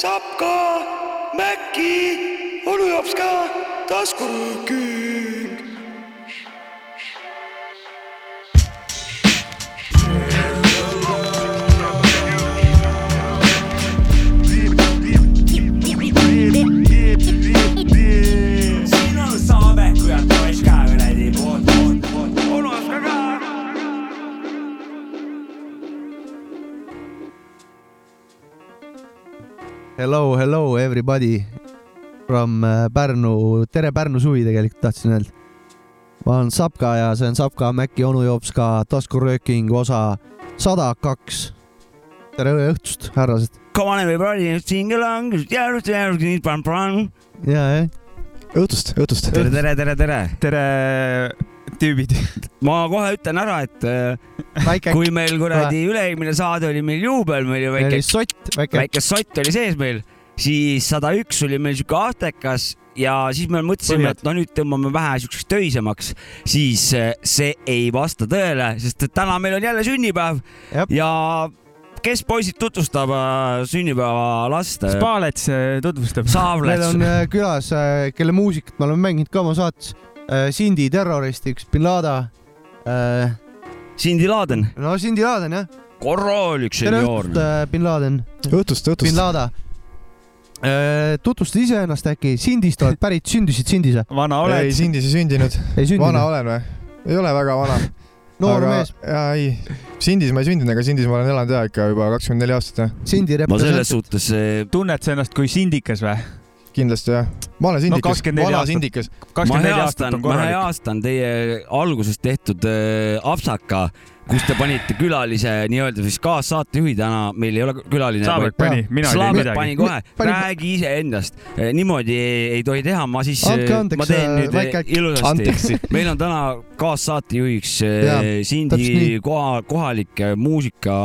Sapka, Mäkki, onu jops ka taskurööking. Hello, hello everybody from äh, Pärnu, tere Pärnu suvi tegelikult tahtsin öelda. ma olen Sapka ja see on Sapka Mäkki onu jops ka taskurööking osa sada kaks. tere õhtust, härrased. Come on everybody, sing along, ja, jah. õhtust, õhtust. tere, tere, tere, tere. tere, tüübid. ma kohe ütlen ära, et äh, väike, kui meil kuradi üle-eelmine saade oli meil juubel, meil ju väike, sott, väike. väike sott oli sees meil, siis sada üks oli meil siuke aastekas ja siis me mõtlesime, et no nüüd tõmbame vähe siukseks töisemaks, siis äh, see ei vasta tõele, sest et täna meil on jälle sünnipäev Jep. ja kes poisid tutvustab äh, sünnipäevalast? Spalets äh, tutvustab. meil on. külas, kelle muusikat me oleme mänginud ka oma saates. Sindi terrorist, üks bin Laden. Cindy Laden, no Sindi Laden jah, korralik tere senioor õhtust, bin Laden, õhtust, bin õhtust. Laden. tutvusta iseennast äkki, Sindist oled pärit, sündisid Sindis või? vana ei, oled? Sindis ei sündinud. ei sündinud vana? olen või? ei ole väga vana. noor mees, jaa, ei. Sindis ma ei sündinud, aga Sindis ma olen elanud ja ikka juba kakskümmend neli aastat jah. Sindi ma selles suhtes tunned sa ennast kui sindikas või? Kindlasti jah. ma olen sindikas, 24 vana aastat. sindikas. ma kakskümmend neli aastat heastan, on ma heastan teie alguses tehtud äh, apsaka, kus te panite külalise nii-öelda siis kaassaatejuhi täna, meil ei ole külaline. Saabek pani, mina ei teinud midagi pani. kohe, räägi iseendast. niimoodi ei, ei tohi teha, ma siis, Andke andeks, ma teen äh, nüüd väike- ilusasti meil on täna kaassaatejuhiks Sindi koha, kohalik muusika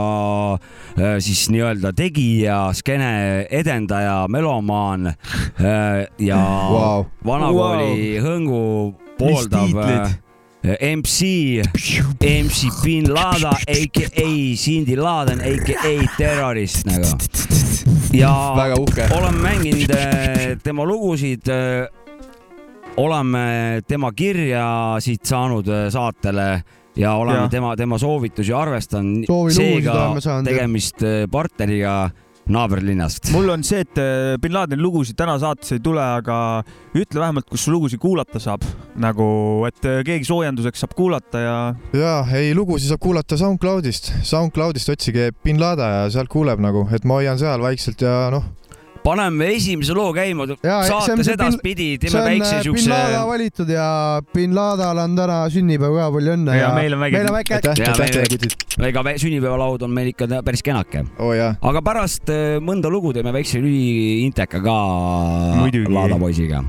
siis nii-öelda tegija, skeene edendaja, melomaan ja Vau. vanakooli hõngu pooldav tiitlid? äh, MC, MC bin Laden, AKA Cindy Laden, AKA terrorist nagu. ja olen mänginud äh, tema lugusid, oleme tema kirjasid saanud äh, saatele ja oleme Ja. tema, tema soovitusi arvestanud. Oleme saanud, jah. tegemist äh, partneriga naaberlinnast. mul on see, et äh, bin Ladeni lugusid täna saates ei tule, aga ütle vähemalt, kus lugusid kuulata saab. nagu, et äh, keegi soojenduseks saab kuulata ja jaa, ei lugusid saab kuulata SoundCloudist. SoundCloudist otsige bin Laden ja sealt kuuleb nagu, et ma hoian seal vaikselt ja noh, paneme esimese loo käima, saates bin- edaspidi teeme väikse äh, bin siukse. Laden valitud ja bin Ladal on täna sünnipäev ka, palju õnne Ja meil on väike- meil on väike aitäh, aitäh kutid. ega sünnipäevalaud on meil ikka päris kenake, jaa, aga pärast äh, mõnda lugu teeme väikse lühiinteka ka Muidugi. Laada poisiga.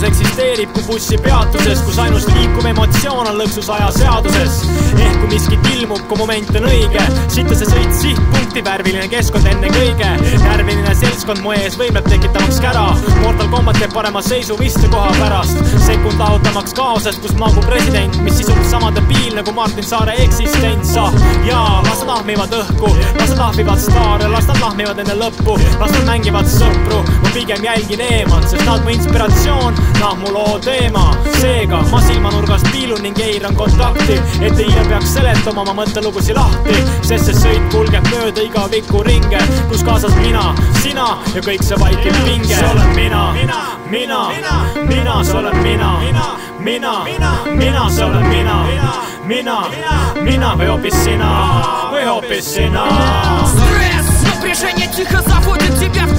Mureaalsus eksisteerib kui bussipeatuses, kus ainus liikuv emotsioon on lõksus ajaseaduses. ehk kui miskit ilmub, kui moment on õige, sitta see sõit sihtpunkti, värviline keskkond ennekõike. närviline seltskond mu ees võimleb tekitamaks kära. Mortal Combat teeb parema seisu istekoha pärast. sekund lahutamaks kaosest, kus maagub president, mis sisub sama debiil nagu Martin Saare eksistents. ah jaa, las nad lahmivad õhku, las nad lahmivad staare, las nad lahmivad enne lõppu, las nad mängivad sõpru. ma pigem jälgin eemalt, sest nad mu inspiratsioon, nad mu loo teema . seega ma silmanurgast piilun ning eiran kontakti , et hiljem peaks seletama oma mõttelugusid lahti , sest see sõit kulgeb mööda igavikku ringe , kus kaasas mina , sina ja kõik see vaikiv pinge . see olen mina , mina , mina , mina , see olen mina , mina , mina , see olen mina , mina , mina või hoopis sina või hoopis sina . Стресс, напряжение тихо заводит тебя в тупик haiged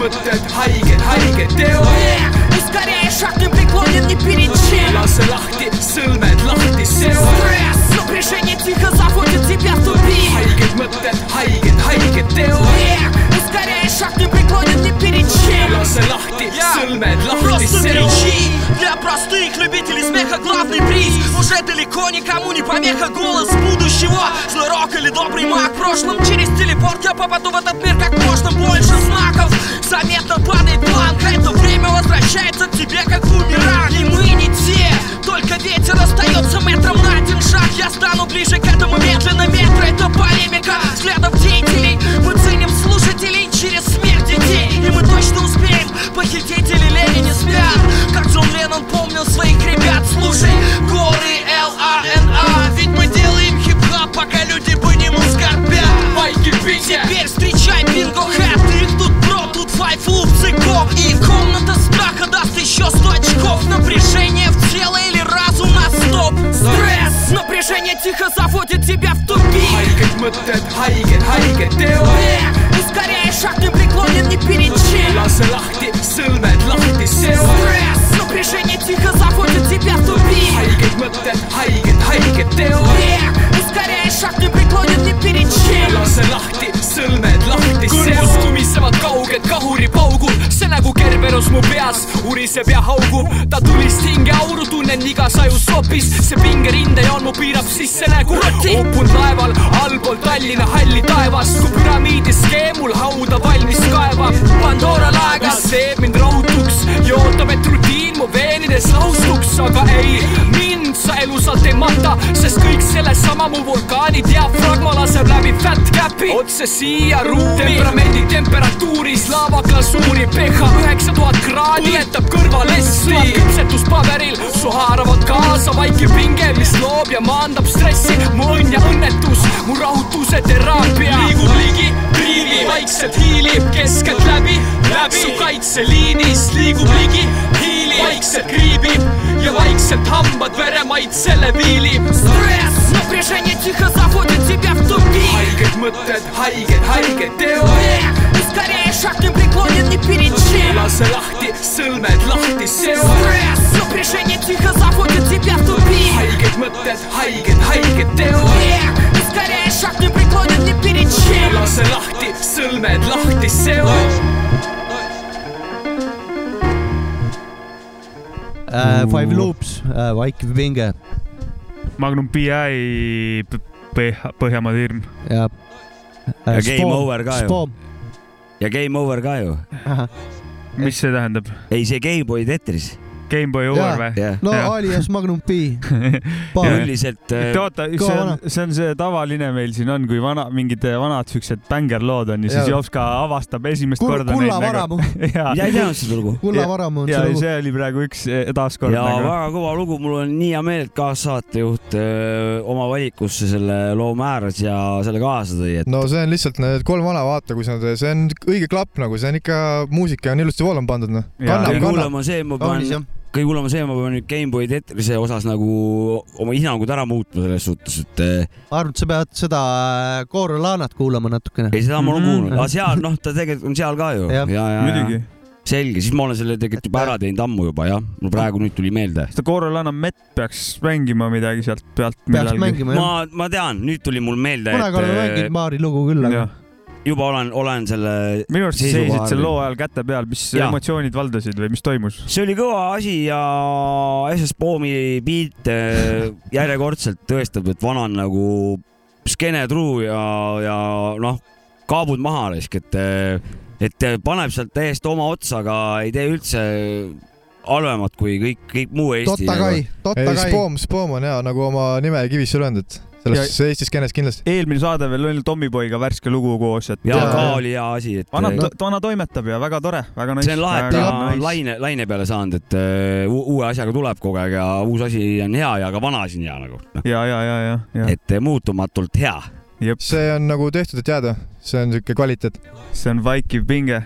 mõtted haiged, haiged teod. Yeah, viska rees, rohkem kõik loodid nii pidi chill lase lahti, sõlmed lahti, seos Напряжение тихо заводит тебя в тупик. Mõtted, haiged, haiged teod. Эх, Ускоряя шаг, не преклонен ни перед чем? Sõlmed lahti Просто seod. кричи для простых любителей смеха главный приз. Уже далеко никому не помеха голос будущего. Злой рок или добрый маг. В прошлом через телепорт я попаду в этот мир как можно больше знаков. Заметно падает планка. Это время возвращается к тебе как бумеранг. И мы не те Только ветер остается метром на один шаг. Я стану ближе к этому медленно. Метро Это полемика взглядов деятелей. Мы ценим слушателей через смерть детей. И мы точно успеем. Похитители лени не спят. Как Джон Леннон помнил своих ребят. Слушай, горы Л-А-Н-А Ведь мы делаем хип-хап, пока люди по нему скорбят Майки Теперь встречай бинго хэт. Их тут про, тут файф луп циков И комната страха даст еще сто очков. Напряжение в тело или Стресс, напряжение тихо заводит тебя в тупик haiged mõtted , haiged , haiged teod . Эх, ускоряй шаг, не преклонен ни перед чем lase lahti , sõlmed lahti seo . Стресс, напряжение тихо заводит тебя в тупик haiged mõtted , haiged , haiged teod . Эх, ускоряй шаг, не преклонен ни перед чем lase lahti , sõlmed lahti kõrvus seo . kumisevad kauged kahuripaugud , see nagu Kerberos mu peas uriseb ja haugub. ta tulist hinge auru tunnen igas ajus sopis, see pingerinde mu piirab sisse nägu. uppunud laeval allpool Tallinna halli taevast, kui püramiidi skeem mul hauda valmis kaevab. Pandora laegas teeb mind rahutuks ja ootab, et rutiin mu veenides laustuks, aga ei, mind sa elusalt ei mata, sest kõik sellesama mu vulkaani diafragma laseb läbi fat cap'i otse siia ruumi. temperamendi temperatuuris laava glasuuri pH üheksa tuhat kraadi põletab kõrvalessi . küpsetuspaberil su haaravad kaasa vaikiv pinge , mis loob ja maandab stressi . mu õnn ja õnnetus , mu rahutuse teraapia . liigub ligi , riivi vaikselt hiilib keskeltläbi , läbi su kaitseliinist liigub ligi , hiilib , vaikselt kriibib ja vaikselt hambad veremaitsele viilib . Стресс, напряжение тихо заводит тебя в тупик haiged mõtted , haiged , haiged teod . Эх, ускоряй шаг, не преклонен ни перед чем lase lahti , sõlmed lahti seo . Стресс, напряжение тихо заводит тебя в тупик haiged mõtted , haiged , haiged teod . Эх, ускоряй шаг, не преклонен ни перед чем lase lahti , sõlmed lahti seo . äh, . Five Loops äh, , Vaikiv pinge Magnum PI p- Põhja, Põhjamaade hirm. ja. Ja Game Over ka ju. Ja Game Over ka ju. mis see tähendab? ei, see Gameboy Tetris. Gameboy Over või? no Jah. alias Magnum P. üldiselt äh, oota, see on see on see tavaline meil siin on, kui vana, mingid vanad siuksed bängerlood on ja siis. Jopska avastab esimest Kulla- korda Kulla varamu. ja, ei teadnud seda lugu. kulla varamu on ja see lugu. see oli praegu üks eh, taaskord ja nagu. väga kõva lugu, mul on nii hea meel, et kaassaatejuht öö, oma valikusse selle loo määras ja selle kaasa tõi, et no see on lihtsalt need kolm vana, vaata, kui sa, see on õige klapp nagu, see on ikka, muusika on ilusti voolama pandud, noh. Kannab, kõige kannab. on see, ma jah. Kõige hullem on see, ma pean nüüd Gameboy Tetrise osas nagu oma hinnangud ära muutma selles suhtes, et äh, arvad, sa pead seda äh, Koorelanat kuulama natukene? ei, seda ma olen Mhm. kuulnud, aga seal noh, ta tegelikult on seal ka ju. Ja, ja, muidugi ja. selge, siis ma olen selle tegelikult juba ära teinud ammu juba jah, mul praegu nüüd tuli meelde. seda Corolana Met peaks mängima midagi sealt pealt peaks mängima jah. ma, ma tean, nüüd tuli mul meelde, kunagi oleme et mänginud äh, Maari lugu küll, aga juba olen, olen selle minu arust seisid seal all. loo ajal käte peal, mis Jaa. emotsioonid valdasid või mis toimus? see oli kõva asi ja SS Poomi beat äh, järjekordselt tõestab, et vana on nagu skeene truu ja, ja noh, kaabud maha raisk, et, et paneb sealt täiesti oma otsaga, ei tee üldse halvemat kui kõik, kõik muu Eesti. Totta Kai, Totta Kai. Spoom, Spoom on hea nagu oma nime kivisse löönud, et selles Eesti skeenes kindlasti. eelmine saade veel oli Tommyboyga värske lugu koos, et ja Jaa. ka oli hea asi, et vana äh,, vana toimetab ja väga tore, väga nice. see on lahe, et ta on laine, laine peale saanud, et äh, u- uue asjaga tuleb kogu aeg ja uus asi on hea ja ka vana asi on hea nagu, ja, ja, ja, ja, ja et äh, muutumatult hea. jep, see on nagu tehtud, et jääda, see on siuke kvaliteet. see on vaikiv pinge.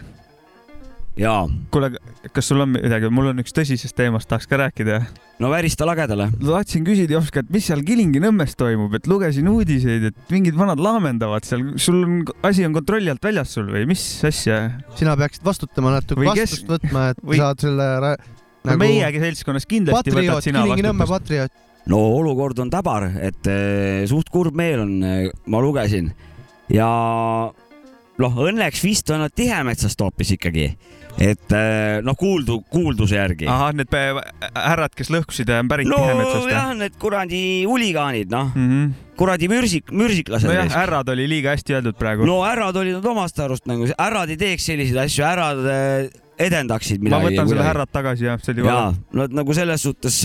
Ja kuule, kas sul on midagi, mul on üks tõsisest teemast, tahaks ka rääkida. no värista lagedale. tahtsin küsida Jopska, et mis seal Kilingi-Nõmmes toimub, et lugesin uudiseid, et mingid vanad laamendavad seal, sul on, asi on kontrolli alt väljas sul või mis asja? sina peaksid vastutama natuke, Või kes- vastust võtma, et või- saad selle ra- no nagu meiegi seltskonnas kindlasti võtad patrioot, sina Kilingi-Nõmme vastutust. patrioot. no olukord on täbar, et eh, suht kurb meel on, ma lugesin ja noh, õnneks vist on nad Tihemetsast hoopis ikkagi, et äh, noh, kuuldu, kuulduse järgi. ahah, need härrad, kes lõhkusid, on pärit no Tihemetsast jah, need kuradi huligaanid, noh, mm? -hmm. kuradi mürsik, mürsiklased nojah, no,. härrad oli liiga hästi öeldud praegu no,. härrad olid nad omast arust nagu, härrad ei teeks selliseid asju, härrad äh, edendaksid ma midagi. võtan selle. härrad tagasi jah, see oli jaa vale., nad nagu selles suhtes,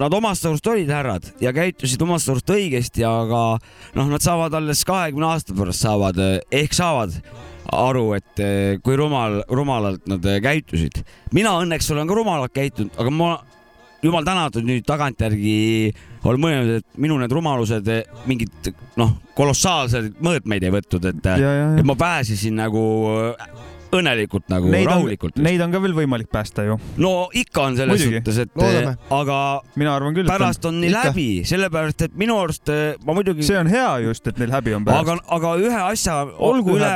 nad omast arust olid härrad ja käitusid omast arust õigesti, aga noh, nad saavad alles kahekümne aasta pärast saavad ehk saavad aru, et eh, kui rumal, rumalalt nad eh, käitusid. mina õnneks olen ka rumalalt käitunud, aga ma jumal tänatud nüüd tagantjärgi olen mõelnud, et minu need rumalused eh, mingit noh, kolossaalseid mõõtmeid ei võtnud, et, et ma pääsesin nagu õnnelikult nagu on, rahulikult. neid on ka veel võimalik päästa ju, no ikka on selles Muidugi. suhtes, et Loodame. aga mina arvan küll, pärast on neil Ikka. häbi, sellepärast et minu arust eh, ma on. muidugi see on hea just, et neil häbi on pärast. aga, aga ühe asja Olgu üle,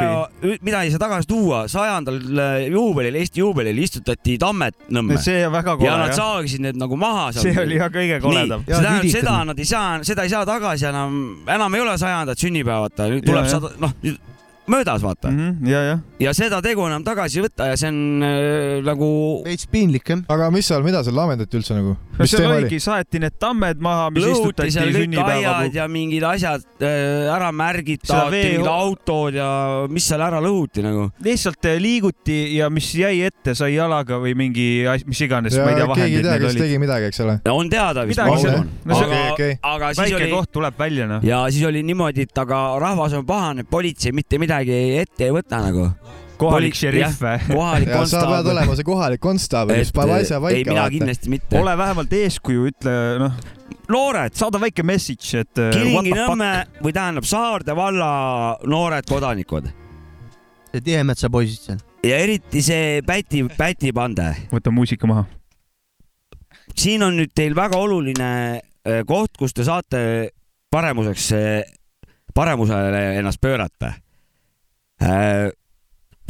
mida ei saa tagasi tuua, sajandal eh, juubelil, Eesti juubelil istutati tammed Nõmme see on väga kole ja nad saagisid need nagu maha. see oli jah kõige koledam. see tähendab seda, nad ei saa, seda ei saa tagasi enam, enam ei ole sajandat sünnipäevata, nüüd Ja, tuleb sada, noh, möödas vaata mm. Mhm, ja, jah, ja seda tegu enam tagasi ei võta ja see on äh, nagu veits piinlik jah. aga mis seal, mida seal laamendati üldse nagu? mis seal oligi, saeti need tammed maha, mis lõhuti istutati sünnipäeva ja mingid asjad äh, ära vee- mingid autod ja mis seal ära lõhuti nagu. lihtsalt eh, liiguti ja mis jäi ette, sai jalaga või mingi as-, mis iganes, ma ei tea, keegi ei vahendid tea, kes olid. tegi midagi, eks ole. on teada vist, no aga okei. aga siis väike oli koht tuleb välja noh. ja siis oli niimoodi, et aga rahvas on pahane, politsei mitte midagi ette ei võta nagu. kohalik šerif või? kohalik ja sa pead konstaabel. olema see kohalik konstaabel, kes paneb asja ei, paika, mina vaata. kindlasti mitte. ole vähemalt eeskuju, ütle noh, noored, saada väike message, et what the Kilingi-Nõmme või tähendab Saarde valla noored kodanikud see Tihemetsa poisid seal. ja eriti see Päti, Päti pande võta muusika maha. siin on nüüd teil väga oluline äh, koht, kus te saate paremuseks, paremusele ennast pöörata.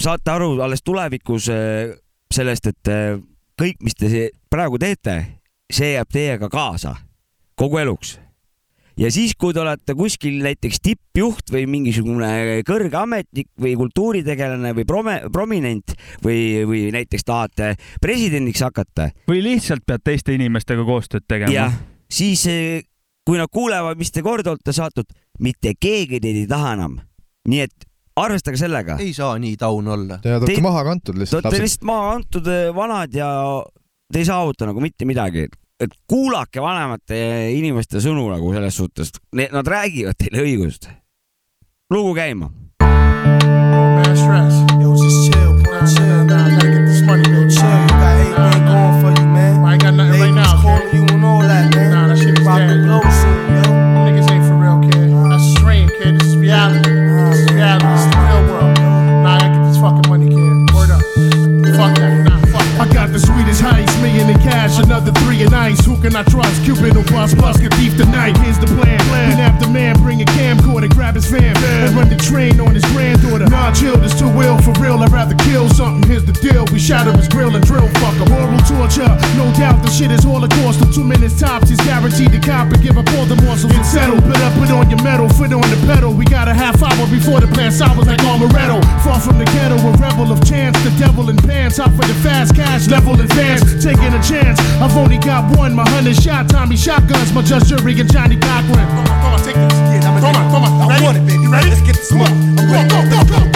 Saate aru alles tulevikus äh, sellest, et äh, kõik, mis te praegu teete, see jääb teiega kaasa kogu eluks. ja siis, kui te olete kuskil näiteks tippjuht või mingisugune kõrge ametnik või kultuuritegelane või prome, prominent või, või näiteks tahate presidendiks hakata, või lihtsalt pead teiste inimestega koostööd tegema jah., siis kui nad kuulevad, mis te kord olete saatnud, mitte keegi teid ei taha enam. nii et arvestage sellega. ei saa nii taun olla. Te olete Te- maha kantud Te lihtsalt olete lapsed. lihtsalt maha antud eh, vanad ja te ei saavuta nagu mitte midagi. et kuulake vanemate inimeste sõnu nagu selles suhtes, nad räägivad teile õigust. lugu käima. stress. Yo, just chill, chill. Now I three in ice. Who can I trust? Cupid or bust, bust a thief tonight. Here's the plan. We nab the man, bring a camcorder, grab his fam, and run the train on his granddaughter. Nah, chill, this too ill for real. I'd rather kill something. Here's the deal: we shatter his grill and drill fuck him. Oral torture, no doubt the shit is holocaust. In two minutes tops, he's guaranteed to cop and give up all the morsels and settle. Put up, put on your metal, foot on the pedal. We got a half hour before the plan sours like Armoretto. Far from the ghetto, a rebel of chance. The devil in pants, out for the fast cash, level advance. Taking a chance. I've only got one. My hundred shot, Tommy shotguns. My just jury and Johnny Cochran. Come on, come on, take this. Yeah, I'm come on, come on. I want it, baby. You ready? Let's get this Come on. money. I'm Go, ready. go, go, go,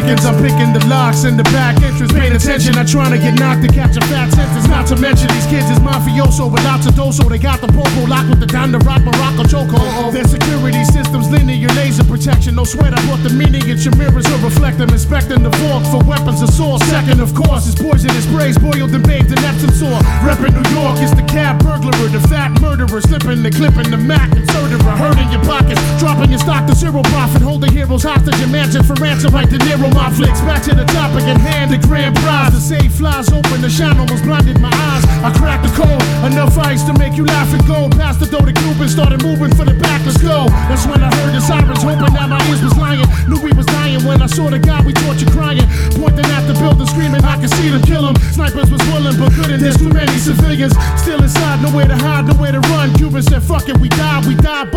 yo, the plot thickens, I'm picking the locks in the back entrance. Paying attention, I'm trying to get knocked to catch a fat sentence. Not to mention these kids is mafioso with lots of doso. They got the popo locked with the Don the Rock Morocco choco. Their security systems, linear laser protection. No sweat, I brought the meaning your mirrors to reflect them. Inspecting the vault for weapons assault. Second, of course, is poisonous sprays boiled and bathed in Epsom salt. Reppin' New York, is the cab burglar, the fat murderer. Slipping the clip in the Mac, inserter. Hurting your pockets, dropping your stock to zero profit. Holding heroes hostage in mansion for ransom like De Niro. My flicks back to the topic at hand, the grand prize. The safe flies open, the shine almost blinded my eyes. I cracked the code, enough ice to make you laugh and go. Past the door to Cuban, started moving for the back, let's go. That's when I heard the sirens, hoping that my ears was lying. Knew we was dying when I saw the guy we tortured crying. Pointing at the building, screaming, I could see them kill him. Snipers was willing, but couldn't. There's too many civilians still inside, nowhere to hide.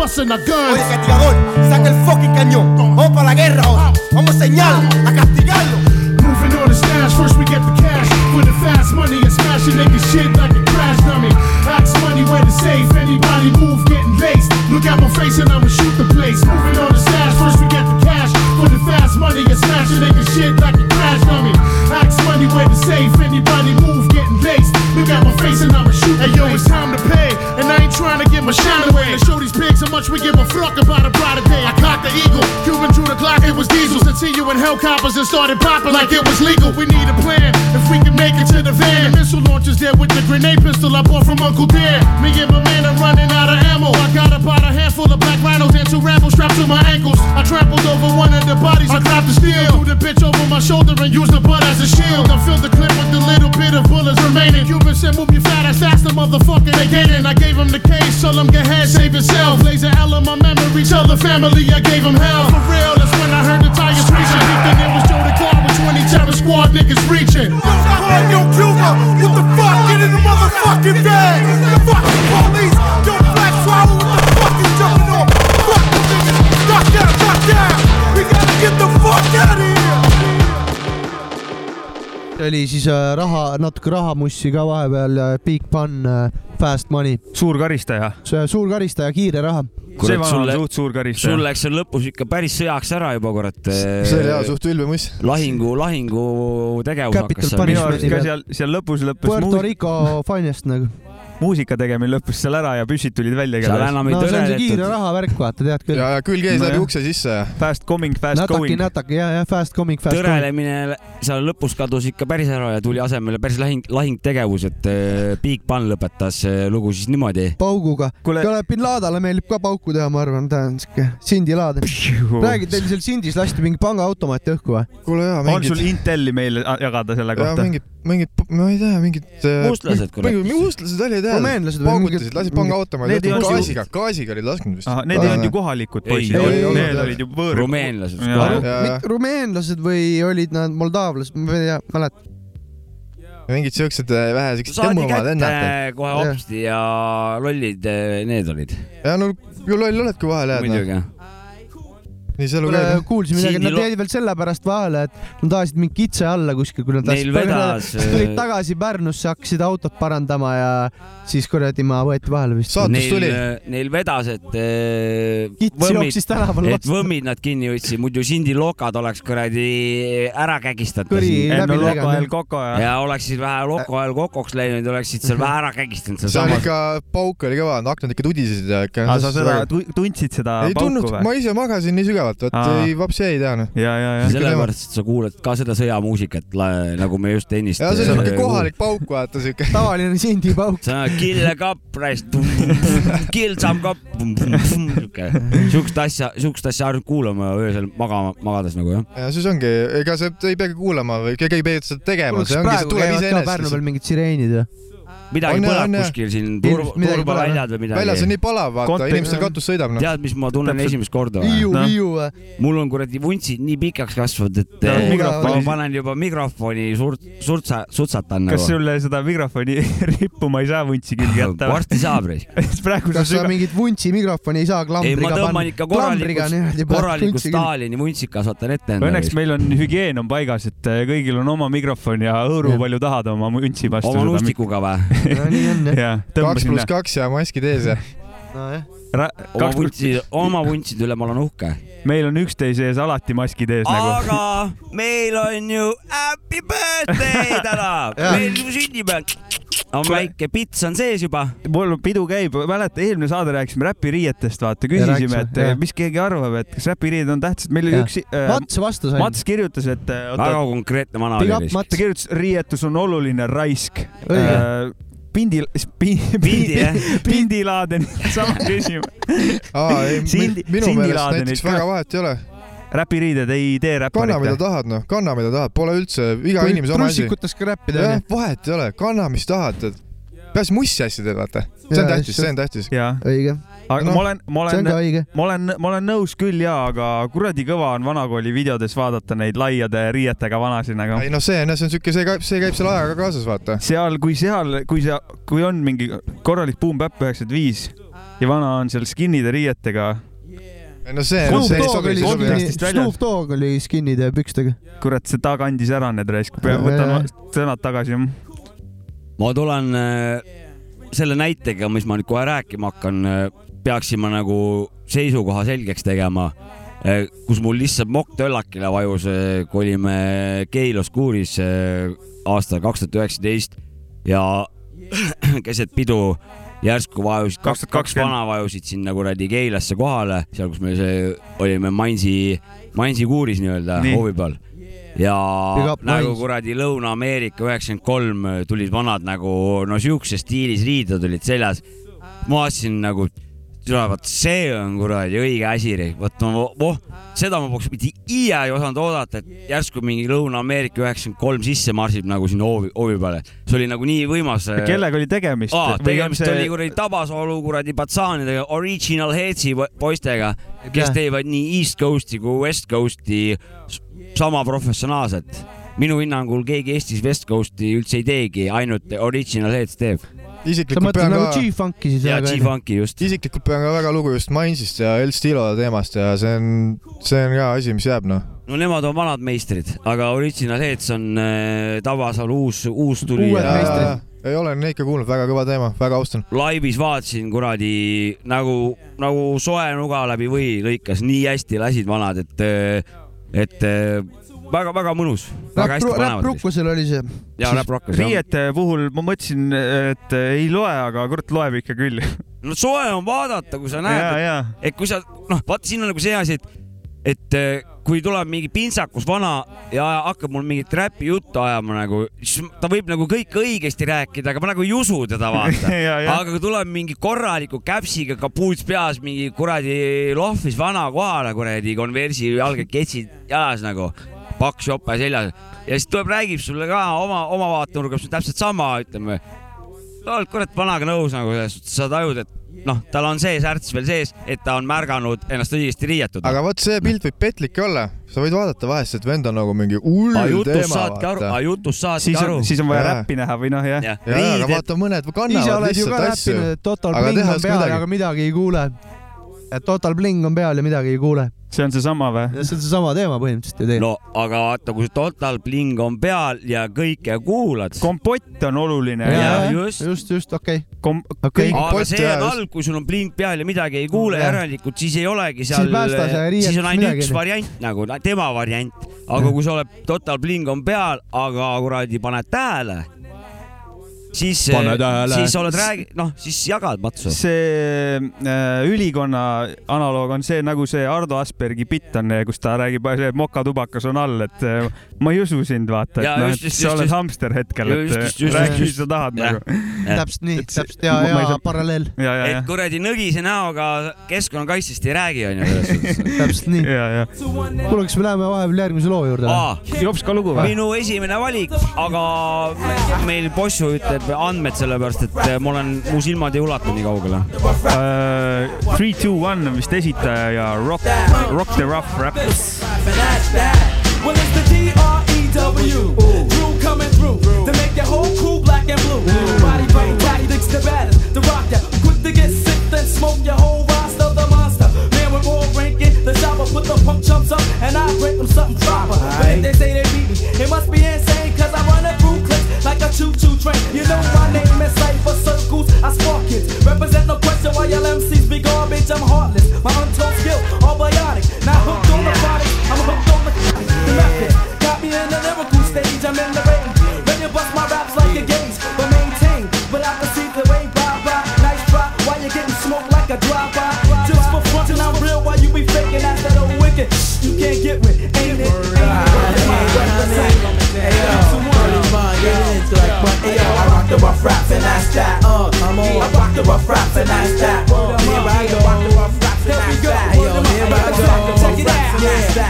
busting our guns. Oye, castigador, saca el fucking cañón. Vamos para la guerra ahora. Vamos a señalarlo, a castigarlo. Moving on the stash, first we get the cash. For the fast money and smashing niggas shit like a crash dummy. Axe money where the safe, anybody move getting laced. Look at my face and I'ma shoot the place. Moving on the stash, first we get the cash. For the fast money and smash smashing nigga shit like a crash dummy. Axe money where to save anybody move getting laced. Look at my face and I'ma shoot Hey yo, it's time to pay. And I ain't trying to get my shine away. To show these pigs how much we give a fuck about a brighter day. I cocked the eagle. Cuban drew the Glock, it was diesels. And see you in helicopters and started popping like it was legal. We need a plan if we can make it to the van. The missile launchers there with the grenade pistol I bought from Uncle Dare. Me and my man are running out of ammo. I got about a handful of black rhinos and two rambles strapped to my ankles. I trampled over one of the bodies. I grabbed the steel, threw the bitch over my shoulder and used the butt as a shield. I filled the clip with the little bit of bullets remaining. Cuban said, "Move your fat ass, that's the motherfucker they gaining." I gave him the case, tell him go ahead, save yourself. Laser L in my memory, tell the family I gave him hell. For real, that's when I heard the tires screeching. Thinking it was Joe the car with 20 terror squad niggas reaching. Oli siis äh, raha, natuke rahamussi ka vahepeal, Big Pun, Fast Money, suur karistaja. suur karistaja, kiire raha. see kurat, vana sul on läks, suht suur sul karistaja. läks seal lõpus ikka päris sõjaks ära juba, kurat. see oli hea, suht ülbe muss. lahingu, lahingu tegevus Capital hakkas seal. minu arust ka seal, seal lõpus lõppes Puerto Rico finest nagu. Muusika tegemine lõppes seal ära ja püssid tulid välja seal enam ei no see on see kiire tõreletud. raha värk, vaata, tead küll. ja, ja külg ees läbi Nojah. ukse sisse Fast coming, fast Nataki, going. nataki ja, ja fast coming, fast going. tõrelemine seal lõpus kadus ikka päris ära ja tuli asemele päris lahing, lahingtegevus, et äh, Big Pun lõpetas äh, lugu siis niimoodi. pauguga. kuule, kuule, bin Ladale meeldib ka pauku teha, ma arvan, ta on siuke Sindi laad. räägi, teil seal Sindis lasti mingi pangaautomaati õhku või? kuule jaa, on sul mingid, Intelli meile jagada selle kohta? mingid, mingid, ma ei tea, mingid. Mustlased, kurat. mingid mustlased oli tead. Rumeenlased või paugutasid, mingid- lasid pangaautomaadi Need ei olnud ju- gaasiga, gaasiga olid lasknud vist. need ei olnud ju kohalikud poisid, need olid ju võõr. rumeenlased. Rumeenlased või olid nad moldaavlased, ma ei tea, mäletan. mingid siuksed äh, vähe siuksed tõmbavad ennast. kohe hopsti ja lollid äh, need olid. ja no ju loll oledki vahel jääd, noh. muidugi. Nii kuule käib. kuulsin midagi, nad jäid veel sellepärast vahele, et nad ajasid mingi kitse alla kuskil, kui nad Neil vedas, tulid äh, tagasi Pärnusse, hakkasid autot parandama ja siis kuradi ma võeti vahele vist. Saatus Neil tuli., neil vedas, et äh, kits jooksis tänaval et vastu. võmmid nad kinni võtsid, muidu Sindi lokad oleks kuradi ära kägistatud. Ja, oleksid vähe loko ajal kokoks läinud, oleksid seal vähe ära kägistanud seal ikka pauk oli kõva, aknad ikka tudisesid ja ikka. aga sa seda tu- tundsid seda ei pauku tundnud, või? ma ise magasin nii sügavalt, et Aa. ei vaps jäi tean. ja, ja, ja. sellepärast, et sa kuulad ka seda sõjamuusikat, nagu me just ennist. ja see oli siuke kohalik pauk, vaata siuke. tavaline Sindi pauk. sa kill a cup rice, kill some cup, siuke, siukest asja, siukest asja harjub kuulama öösel magama, magades nagu jah. ja siis ongi, ega sa ei peagi kuulama või keegi ei pea seda tegema, kas see ongi, see praegu tuleb käivad ka Pärnu iseenesest peal. mingid sireenid või? Midagi põleb kuskil siin turba, Ilmselt midagi turbaväljad või väljas on midagi. nii palav, vaata, inimestel katus sõidab, noh. tead, mis ma tunnen Täpselt. esimest korda või? Noh. Hiiu või? mul on kuradi vuntsid nii pikaks kasvanud, et Ja, eh, mikrofoni- ma panen juba mikrofoni suurt, surtsa, sutsatan kas nagu. sulle seda mikrofoni rippuma ei saa vuntsi külge jätta või? varsti saab reis. kas sa süga-, mingit vuntsi mikrofoni ei saa ei, klambriga ma tõmban ikka korraliku, korraliku staali. Stalini vuntsid kasvatan ette endale õnneks. meil on hügieen on paigas, et äh, kõigil on oma mikrofon ja hõõru palju tahad oma vuntsi vastu oma seda. nustikuga või? nii on jah. kaks pluss. kaks ja maskid ees ja. nojah, oma vuntsid, oma vuntside üle ma olen uhke. meil on üksteise ees alati maskid ees nagu. aga meil on ju happy birthday täna, meil sünnipäev. on väike pits on sees juba. mul pidu käib, mäleta eelmine saade rääkisime räpiriietest, vaata, küsisime, et jah. mis keegi arvab, et kas räpiriided on tähtsad, meil oli üks äh,, Mats vastu sai. Mats kirjutas, et äh, väga, konkreetne vana ta. kirjutas, riietus on oluline raisk. Õige. pindi, Pindi, pindi pindilaaden, sama küsimus. aa, ei, minu meelest näiteks väga vahet ei ole. räpiriided ei tee kanna, mida räpparit. tahad, noh, kanna, mida tahad, pole üldse iga inimese oma asi. trussikutes ka räppida jah vahet ei ole, kanna, mis tahad, peaasi mussi asja teed, vaata. see on tähtis, see on tähtis. õige, aga Noh, ma olen, ma see on olen ma olen, ma olen nõus küll jaa, aga kuradi kõva on vanakooli videodes vaadata neid laiade riietega vanasid nagu. ei noh, see on, see on siuke, see käib, see käib selle ajaga kaasas, vaata. seal, kui seal, kui sa, kui on mingi korralik Boom Bap üheksakümmend viis, ja vana on seal skinny'de riietega. ei no see, Snoop see oli see ei sobi. podcast'ist väljas. Snoop Dogg oli skinnide pükstega. kurat, see ta kandis ära need raisk, võtan sõnad tagasi. ma tulen äh, selle näitega, mis ma nüüd kohe rääkima hakkan, peaksime nagu seisukoha selgeks tegema, kus mul lihtsalt mokk töllakile vajus, kui olime Keilos kuuris äh, aastal kaks tuhat üheksateist ja keset pidu järsku vajusid, kaks, kaks 2020. vana vajusid sinna kuradi Keilasse kohale, seal, kus me see olime Mainsi, Mainsi kuuris nii-öelda Nii. hoovi peal ja nagu kuradi Lõuna-Ameerika üheksakümmend kolm tulid vanad nagu no siukses stiilis riided olid seljas. ma vaatasin nagu, vot see on kuradi õige asi, vot no voh, seda ma poleks mitte iial ei osanud oodata, et järsku mingi Lõuna-Ameerika üheksakümmend kolm sisse marsib nagu sinna hoovi, hoovi peale. see oli nagu nii võimas. kellega oli tegemist? Tegemist see... oli kuradi Tabasalu kuradi patsaanidega, Original Headsi po- poistega, kes teevad nii East Coast'i kui West Coast'i sama professionaalselt. minu hinnangul keegi Eestis West Coast'i üldse ei teegi, ainult Original Heads teeb. Isiklikult mõtled pean nagu ka, G-Funki siis ja väga onju? G-Funki just. isiklikult pean ka väga lugu just Mainsist ja El Stilo teemast ja see on, see on ka asi, mis jääb noh. no nemad on vanad meistrid, aga Original Heads on äh, Tabasalu uus, uus tuli Uued ja meistrid. ei ole neid ikka kuulnud, väga kõva teema, väga austan. laivis vaatasin kuradi nagu, nagu soe nuga läbi või lõikas, nii hästi lasid vanad, et, et väga-väga mõnus, väga hästi Räpp panevad. Rukkusel oli see. ja Räpp Rokkas jah. riiete puhul ma mõtlesin, et ei loe, aga kurat loeb ikka küll. no soe on vaadata, kui sa näed, ja. et kui sa noh, vaata siin on nagu see asi, et, et eh, kui tuleb mingi pintsakus vana ja hakkab mul mingit räpi juttu ajama nagu, siis ta võib nagu kõike õigesti rääkida, aga ma nagu ei usu teda vaata. aga kui tuleb mingi korraliku käpsiga kapuuts peas mingi kuradi lohvis vana kohale kuradi konversi jalgad ketsid jalas nagu paks jope seljas ja siis tuleb, räägib sulle ka oma, oma vaatenurgast täpselt sama, ütleme. sa oled kurat vanaga nõus nagu selles suhtes, sa tajud, et noh, tal on see särts veel sees, et ta on märganud ennast õigesti riietud. aga vot see pilt võib petlik olla, sa võid vaadata vahest, et vend on nagu mingi hull teema, saadki aru, vaata. jutust saadki aru siis on vaja Jaa. räppi näha või noh, jah. jah, ja, aga vaata, mõned kannavad lihtsalt asju Total aga Bling on peal, aga midagi ei kuule. et Total Bling on peal ja midagi ei kuule. See on seesama või? see on seesama teema põhimõtteliselt ju tegelikult. no aga vaata, kui Total Bling on peal ja kõike kuulad. kompott on oluline ja ja, just. just, just, okei okay.. kom-, okei kõik, aga see ja on halb, kui sul on blink peal ja midagi ei kuule, järelikult siis ei olegi Siis seal, riietus siis on ainult midagi, üks variant nagu, tema variant. aga kui sa oled Total Bling on peal, aga kuradi paned tähele, siis, tähele. siis oled räägi-, noh, siis jagad matsu. see äh, ülikonna analoog on see nagu see Ardo Aspergi bitt on, kus ta räägib, see mokatubakas on all, et äh, ma ei usu sind, vaata, et noh, et just, sa just, oled just. hamster hetkel, et just, just, räägi, mis sa tahad Jah. nagu. täpselt nii, täpselt ja, ja saa- paralleel, ja, ja, et ja, kuradi nõgise näoga keskkonnakaitsest ei räägi, onju, täpselt nii. ja, ja. kuule, kas me läheme vahepeal järgmise loo juurde? jops ka lugu või? minu esimene valik, aga meil bossu ütleb andmed sellepärast, et ma olen, mu silmad ei ulatu nii kaugele. Uh, Three, two, one on vist esitaja ja Rock, Rock the Rough Rap. Well, it's the D-R-E-W. Drew coming through to make your whole crew black and blue. Body brain tactics, the baddest, the rock ya. Quick to get sick, then smoke your whole roster, the monster. Man with more ranking, the chopper put the punk chumps up, and I break them something proper. But if they say they beat me, it must be insane, cause I run it through clips like a choo-choo train. You know my name is Cypher Circles, I spark it. Represent no question why y'all MCs be garbage, I'm heartless. My untold skill, all bionic. Now hooked on the product, I'm hooked on the, the method. Got me in the lyrical stage, I'm in the rough raps and that's that. Uh, I'm on. I rock the rough raps and that's that. Uh, here I go. Rock the rough raps and that's that. Hey yo, here I go. Check it out.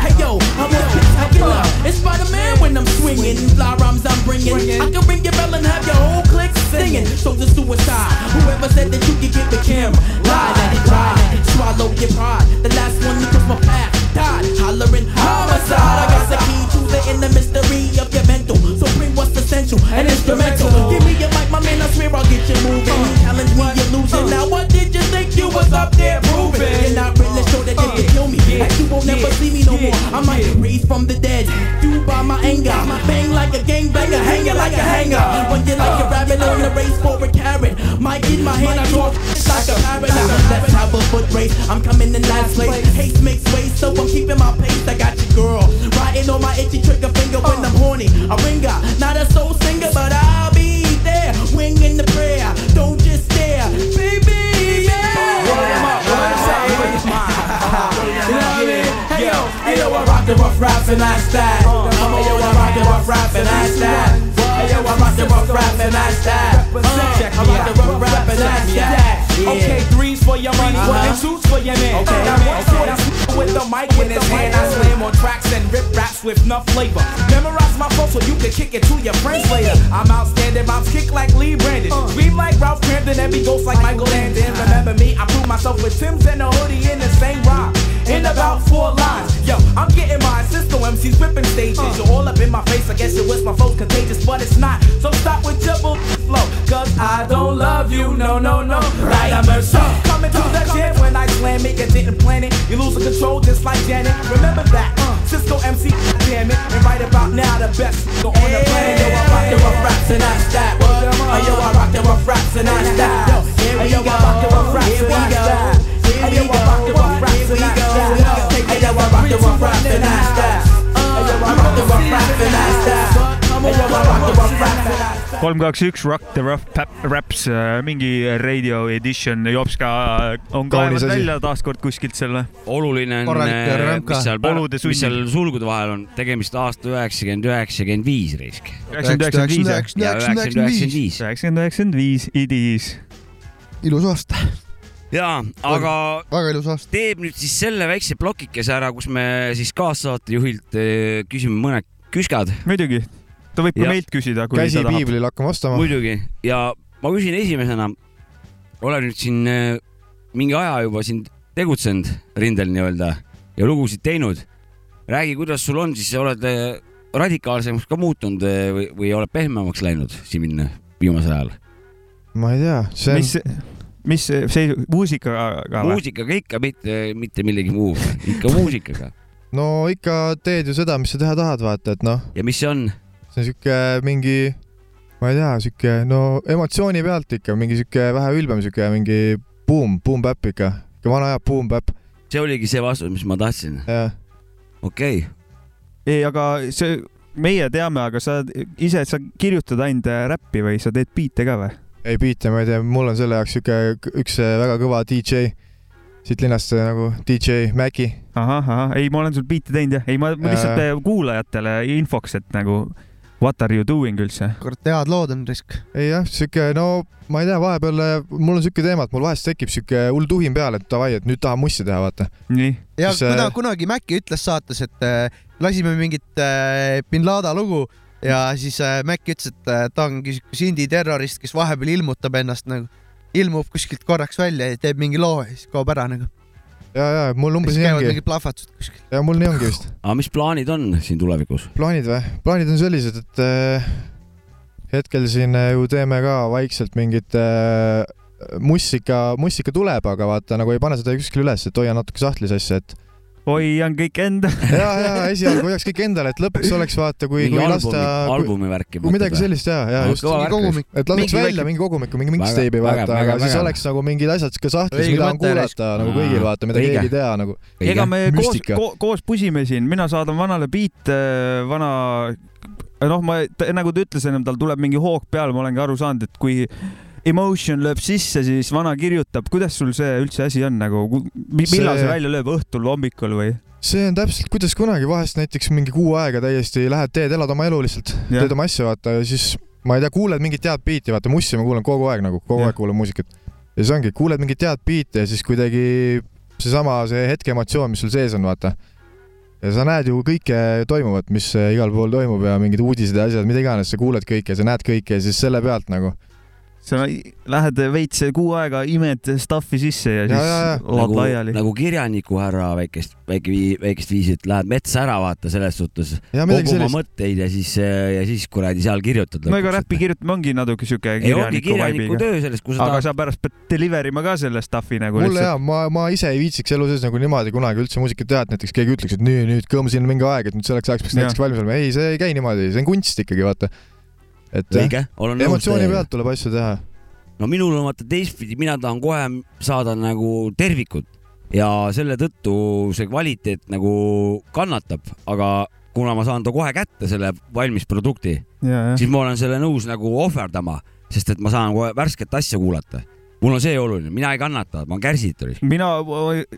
Hey yo, I'm a spectacular. It's Spider-Man when I'm swinging. Fly rhymes I'm bringing. I can ring your bell and have your whole clique singing. So the suicide. Whoever said that you could get the camera, lie that it lied. Swallow your pride. The last one because my path died, hollering homicide. I got the key to the inner mystery of your mental. So bring what's essential and instrumental. Give me your mic, my man. I swear I'll get you moving. You challenge me, you're losing. Now what did you think you was up there proving? You're not really sure that you can kill me. And you won't never see me no more. I might raise from the dead. You by my anger, bang like a gangbanger, hanging like a hanger. When you like a rabbit on a race for a carrot, mic in my hand, I talk like a parrot. Let's have a foot race. I'm coming in last place. Hate keeping my pace. I got your girl riding on my itchy trigger finger when I'm horny. A ringer, not a soul singer, but I'll be there, winging the prayer. Don't just stare, baby. Yeah. Word 'em up, word 'em up, word 'em up. You know what I mean? Hey yo, hey yo, I rock the rough raps and I style. Hey yo, I rock the rough rap and I style. Hey yo, I rock the rough rap and I style. Check I rock the rough rap and I style. Okay, threes for your money, Uh-huh. and twos for your man. Okay, Now, okay. so that's with the mic in his hand, I slam on tracks and rip raps with enough flavor. Memorize my flow so you can kick it to your friends later. I'm outstanding, moms kick like Lee Brandon, scream like Ralph Crampton, and be ghost like Michael Landon. Remember me? I prove myself with Tim's and a hoodie in the same rhyme. In about four lines, yo, I'm getting mine. Cisco MC's whipping stages. You're all up in my face. I guess you wish my flow's contagious, but it's not. So stop with your bull flow, cause I don't love you. No, no, no. Right, I'm mercy. Coming to the gym when I slam it, you didn't plan it. You losing control just like Janet. Remember that. Uh. Cisco MC, damn it. And right about now, the best go on the planet. Yo, I rock the rough raps and I style. Hey, yo, I rock the rough raps and I. Hey, yo, I rock the rough raps and I style. Hey, rock the rough raps and I style. I rock the rough raps and I style. Hey, yo, I rock the rough raps and I style. kolm, kaks, üks, Rock the Rough Pap- Raps, mingi radio edition, Jopska on Kaunis kaevanud asi. välja taaskord kuskilt selle. oluline on äh, mis seal, Olude mis seal sulgude vahel on, tegemist aasta üheksakümmend, üheksakümmend viis risk. üheksakümmend, üheksakümmend viis, üheksakümmend, üheksakümmend viis. viis, idis. ilus aasta, ja, aga väga ilus aasta. teeb nüüd siis selle väikse plokikese ära, kus me siis kaassaatejuhilt äh, küsime mõned küskad. muidugi, ta võib ka Ja. meilt küsida, kui käsi piiblil hakkama ostama. muidugi ja ma küsin esimesena, olen nüüd siin äh, mingi aja juba siin tegutsenud rindel nii-öelda ja lugusid teinud. räägi, kuidas sul on siis, oled äh, radikaalsemaks ka muutunud või, või oled pehmemaks läinud siin viimasel ajal? ma ei tea, see on,, mis see muusikaga muusikaga ikka, mitte, mitte millegi muuga, ikka muusikaga. no ikka teed ju seda, mis sa teha tahad, vaata, et noh, ja mis see on? see on sihuke mingi, ma ei tea, sihuke no emotsiooni pealt ikka mingi sihuke vähe ülbem sihuke mingi buum, buum-päpp ikka, ikka vana aja buum-päpp, see oligi see vastus, mis ma tahtsin. okei okay., ei, aga see, meie teame, aga sa ise, sa kirjutad ainult äh, räppi või sa teed biite ka või? Ei biite, ma ei tea, mul on selle jaoks sihuke üks äh, väga kõva DJ siit linnast äh, nagu DJ Maci. ahah, ahah, ei, ma olen sul biite teinud jah, ei, ma ma lihtsalt Jaa. äh, kuulajatele infoks, et nagu what are you doing üldse. kurat, head lood on risk. ei jah, sihuke no ma ei tea, vahepeal äh, mul on sihuke teema, et mul vahest tekib sihuke hull tuhin peale, et davai, et nüüd tahan mussi teha, vaata. nii, ja Mis, kuna äh, kunagi Maci ütles saates, et äh, lasime mingit äh, bin Laden lugu ja siis äh, Maci ütles, et äh, ta ongi siuke indie-terrorist, kes vahepeal ilmutab ennast nagu, ilmub kuskilt korraks välja ja teeb mingi loo ja siis kaob ära nagu. ja, ja mul umbes nii ongi mingid plahvatused kuskil. ja mul nii ongi vist. aga mis plaanid on siin tulevikus? plaanid või? plaanid on sellised, et äh, hetkel siin äh, ju teeme ka vaikselt mingit äh, mussika, mussika tuleb, aga vaata nagu ei pane seda kuskile üles, et hoian natuke sahtlis asja, et hoian kõik enda. ja, ja esialgu hoiaks kõik endale, et lõpuks oleks vaata, kui, mingi kui lasta,, albumi värki. kui midagi sellist ja, ja just, värk kogumik. et laseks Mingi välja mingi kogumiku, mingi Väga- mixtape'i vaata, aga siis vägev. oleks nagu mingid asjad ka sahtlis, mida on kuulata nagu kõigil vaata, mida keegi ei tea nagu. ega me koos koos pusime siin, mina saadan vanale biite, vana, noh, ma, nagu ta ütles ennem, tal tuleb mingi hoog peale, ma olengi aru saanud, et kui emotion lööb sisse, siis vana kirjutab, kuidas sul see üldse asi on nagu, millal see See- välja lööb, õhtul, hommikul või? see on täpselt, kuidas kunagi vahest näiteks mingi kuu aega täiesti lähed teed, elad oma elu lihtsalt, teed oma asja, vaata ja siis ma ei tea, kuuled mingit head biiti, vaata mussi ma kuulan kogu aeg nagu, kogu Jah. aeg kuulan muusikat. ja siis ongi, kuuled mingit head biiti ja siis kuidagi seesama, see hetke emotsioon, mis sul sees on, vaata. ja sa näed ju kõike toimuvat, mis igal pool toimub ja mingid uudised ja asjad, mida iganes, sa kuuled kõike, sa näed kõike ja siis selle pealt nagu sa lähed veits kuu aega imed stuff'i sisse ja Ja, siis ja, ja. laod nagu, laiali. nagu kirjaniku härra väikest, väike, väikest viisi, et lähed metsa ära, vaata selles suhtes. Kogu oma mõtteid ja siis, ja siis kuradi seal kirjutad. no ega räppi kirjutamine ongi natuke siuke kirjaniku kirjaniku töö sellest, kui sa aga tahad. sa pärast pead deliver ima ka selle stuff'i nagu mulle jaa, ma, ma ise ei viitsiks elu sees nagu niimoodi kunagi üldse muusikat teha, et näiteks keegi ütleks, et nii, nüüd kõmm siin mingi aeg, et nüüd selleks ajaks peaks näiteks valmis olema. ei, see ei käi niimoodi, see on kunst ikkagi, vaata. Et õige, olen nõus emotsiooni pealt tuleb asju teha. no minul on vaata teistpidi, mina tahan kohe saada nagu tervikut ja selle tõttu see kvaliteet nagu kannatab, aga kuna ma saan ta kohe kätte, selle valmis produkti, siis ma olen selle nõus nagu ohverdama, sest et ma saan kohe värsket asja kuulata. mul on see oluline, mina ei kannata, ma olen kärsituris. mina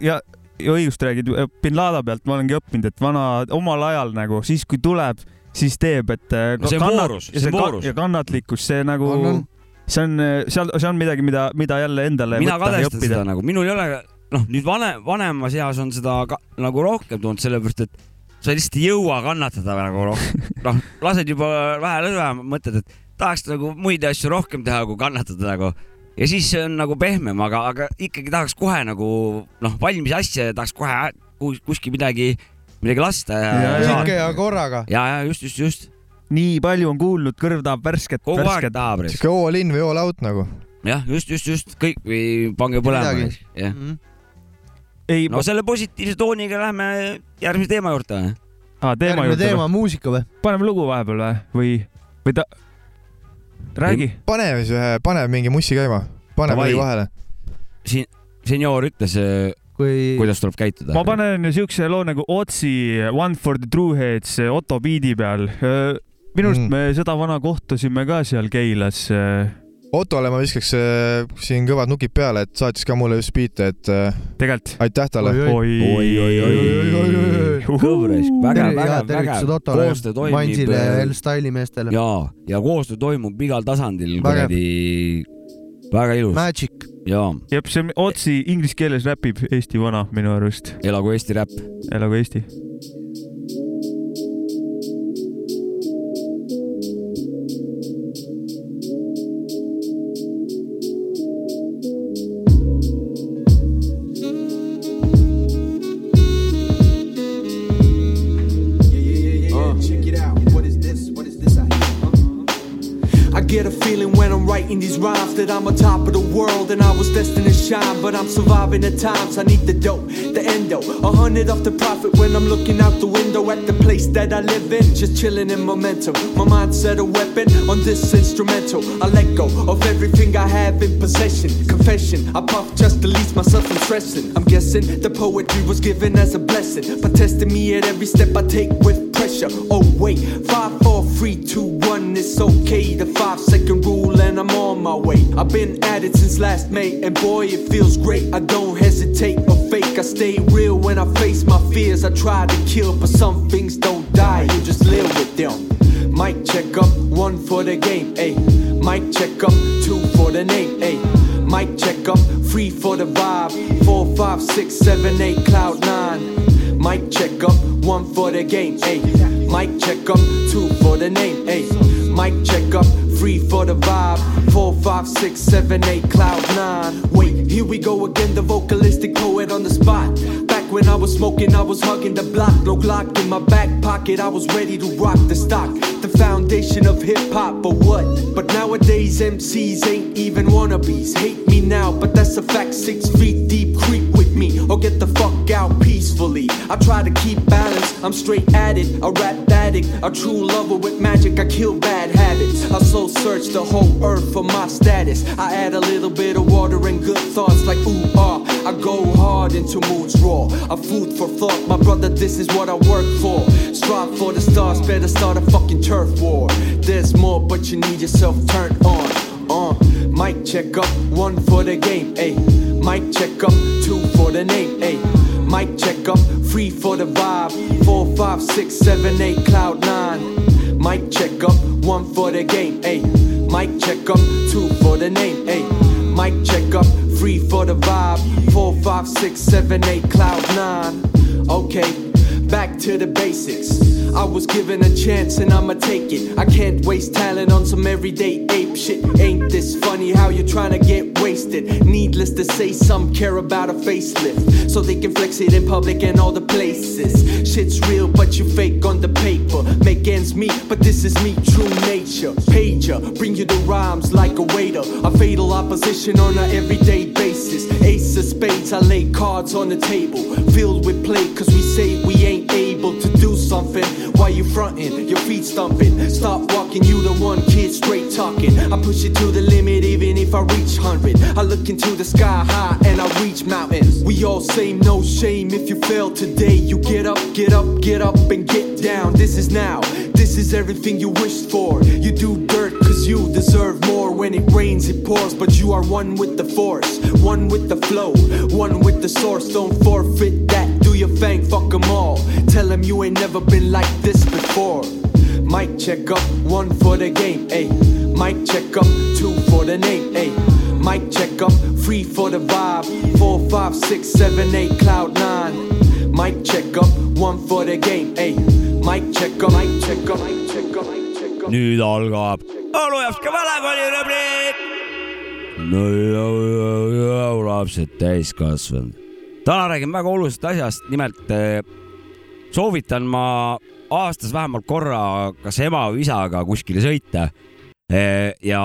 ja, ja õigust räägid, bin Lada pealt ma olengi õppinud, et vana omal ajal nagu siis, kui tuleb, siis teeb, et äh, No see on kannat- voorus, see on voorus. ja kannatlikkus, see nagu On, on. see on, seal, see on midagi, mida, mida jälle endale mina kadestan õppida seda. nagu, minul ei ole, noh, nüüd vanem, vanemas eas on seda ka, nagu rohkem tulnud, sellepärast et sa lihtsalt ei jõua kannatada nagu rohkem. noh, lased juba vähe lõdva, mõtled, et tahaks nagu muid asju rohkem teha, kui kannatada nagu. ja siis see on nagu pehmem, aga, aga ikkagi tahaks kohe nagu noh, valmis asja ja tahaks kohe kuskil midagi, midagi lasta ja, Ja, ja. kõike ja korraga. ja, ja just, just, just nii palju on kuulnud, kõrv tahab värsket, kogu aeg värsket. tahab. sihuke all in või all out nagu. jah, just, just, just kõik või pange põlema jah, ei, no selle positiivse tooniga lähme järgmise teema juurde. aa, teema järgmine juurde teema või? on muusika või? paneme lugu vahepeal või, või, või ta, räägi. pane siis ühe, pane mingi mussi käima, pane midagi vahele. siin senior ütles, kui kuidas tuleb käituda. ma panen siukse loo nagu Otsi One for the True Heads Otto Beat'i peal. minu arust Mm. me seda vana kohtusime ka seal Keilas. Ottole ma viskaks siin kõvad nukid peale, et saatis ka mulle just biite, et tegelikult. aitäh talle. koostöö, toimib L-Style'i meestele. ja, ja koostöö toimub igal tasandil kuradi, väga ilus Magic. Ja jep, see on Otsi inglise keeles räpib Eesti vana minu arust. elagu Eesti räpp. elagu Eesti uh.. Check it out. What is this? What is this? I I get a feeling when I'm writing these rhymes that I'm on top of the and I was destined to shine. But I'm surviving the times. I need the dope, the endo, a hundred off the profit when I'm looking out the window at the place that I live in. Just chilling in momentum. My mindset a weapon on this instrumental. I let go of everything I have in possession. Confession, I puff just to release myself from stressing. I'm guessing the poetry was given as a blessing, but testing me at every step I take with pressure. Oh wait, five, four, three, two, It's okay. The five second rule, and I'm on my way. I've been at it since last May, and boy, it feels great. I don't hesitate or fake. I stay real when I face my fears. I try to kill, but some things don't die. You just live with them. Mic check up, one for the game, ayy. Mic check up, two for the name, ayy. Mic check up, three for the vibe, four, five, six, seven, eight, cloud nine. Mic check up, one for the game, ayy. Mic check up, two for the name, ayy. Mic check up, three for the vibe, four, five, six, seven, eight, cloud nine. Wait, here we go again, the vocalistic poet on the spot. Back when I was smoking, I was hugging the block, no Glock in my back pocket. I was ready to rock the stock, the foundation of hip hop, but what? But nowadays MCs ain't even wannabes. Hate me now, but that's a fact. Six feet deep, get the fuck out peacefully. I try to keep balance, I'm straight at it. A rap addict, a true lover with magic. I kill bad habits. I soul search the whole earth for my status. I add a little bit of water and good thoughts like ooh ah. I go hard into moods raw. A food for thought, my brother. This is what I work for. Strive for the stars, better start a fucking turf war. There's more, but you need yourself turned on. Uh, mic check up, one for the game, ayy. Mic check up, two for the name, ayy. Mic check up, three for the vibe, four, five, six, seven, eight, cloud nine. Mic check up, one for the game, ayy. Mic check up, two for the name, ayy. Mic check up, three for the vibe, four, five, six, seven, eight, cloud nine. Okay, back to the basics. I was given a chance and I'ma take it. I can't waste talent on some everyday ape shit. Ain't this funny how you're trying to get wasted? Needless to say, some care about a facelift. So they can flex it in public and all the places. Shit's real, but you fake on the paper. Make ends meet, but this is me, true nature. Pager, bring you the rhymes like a waiter. A fatal opposition on an everyday basis. Ace of spades, I lay cards on the table. Filled with play, cause we say we ain't able to do something. Why you frontin'? Your feet stumping. Stop walking, you the one kid straight talking. I push it to the limit even if I reach 100. I look into the sky high and I reach mountains. We all say no shame if you fail today. You get up, get up, get up and get down. This is now. This is everything you wished for. You do dirt cause you deserve more. When it rains, it pours, but you are one with the force, one with the flow, one with the source. Don't forfeit that. Do your thing, fuck 'em all. Tell 'em you ain't never been like this before. Mic check up, one for the game, ayy. Mic check up, two for the name, ayy. Mic check up, three for the vibe. Four, five, six, seven, eight, cloud nine. Mic check up, one for the game, ayy. Mic check up, mic check up, mic check up, mic check up. nüüd algab Olujapska valekoli rubriik. no ja, ja, ja lapsed täiskasvanud. Täna räägime väga olulisest asjast, nimelt eh, soovitan ma aastas vähemalt korra kas ema või isaga kuskile sõita. ja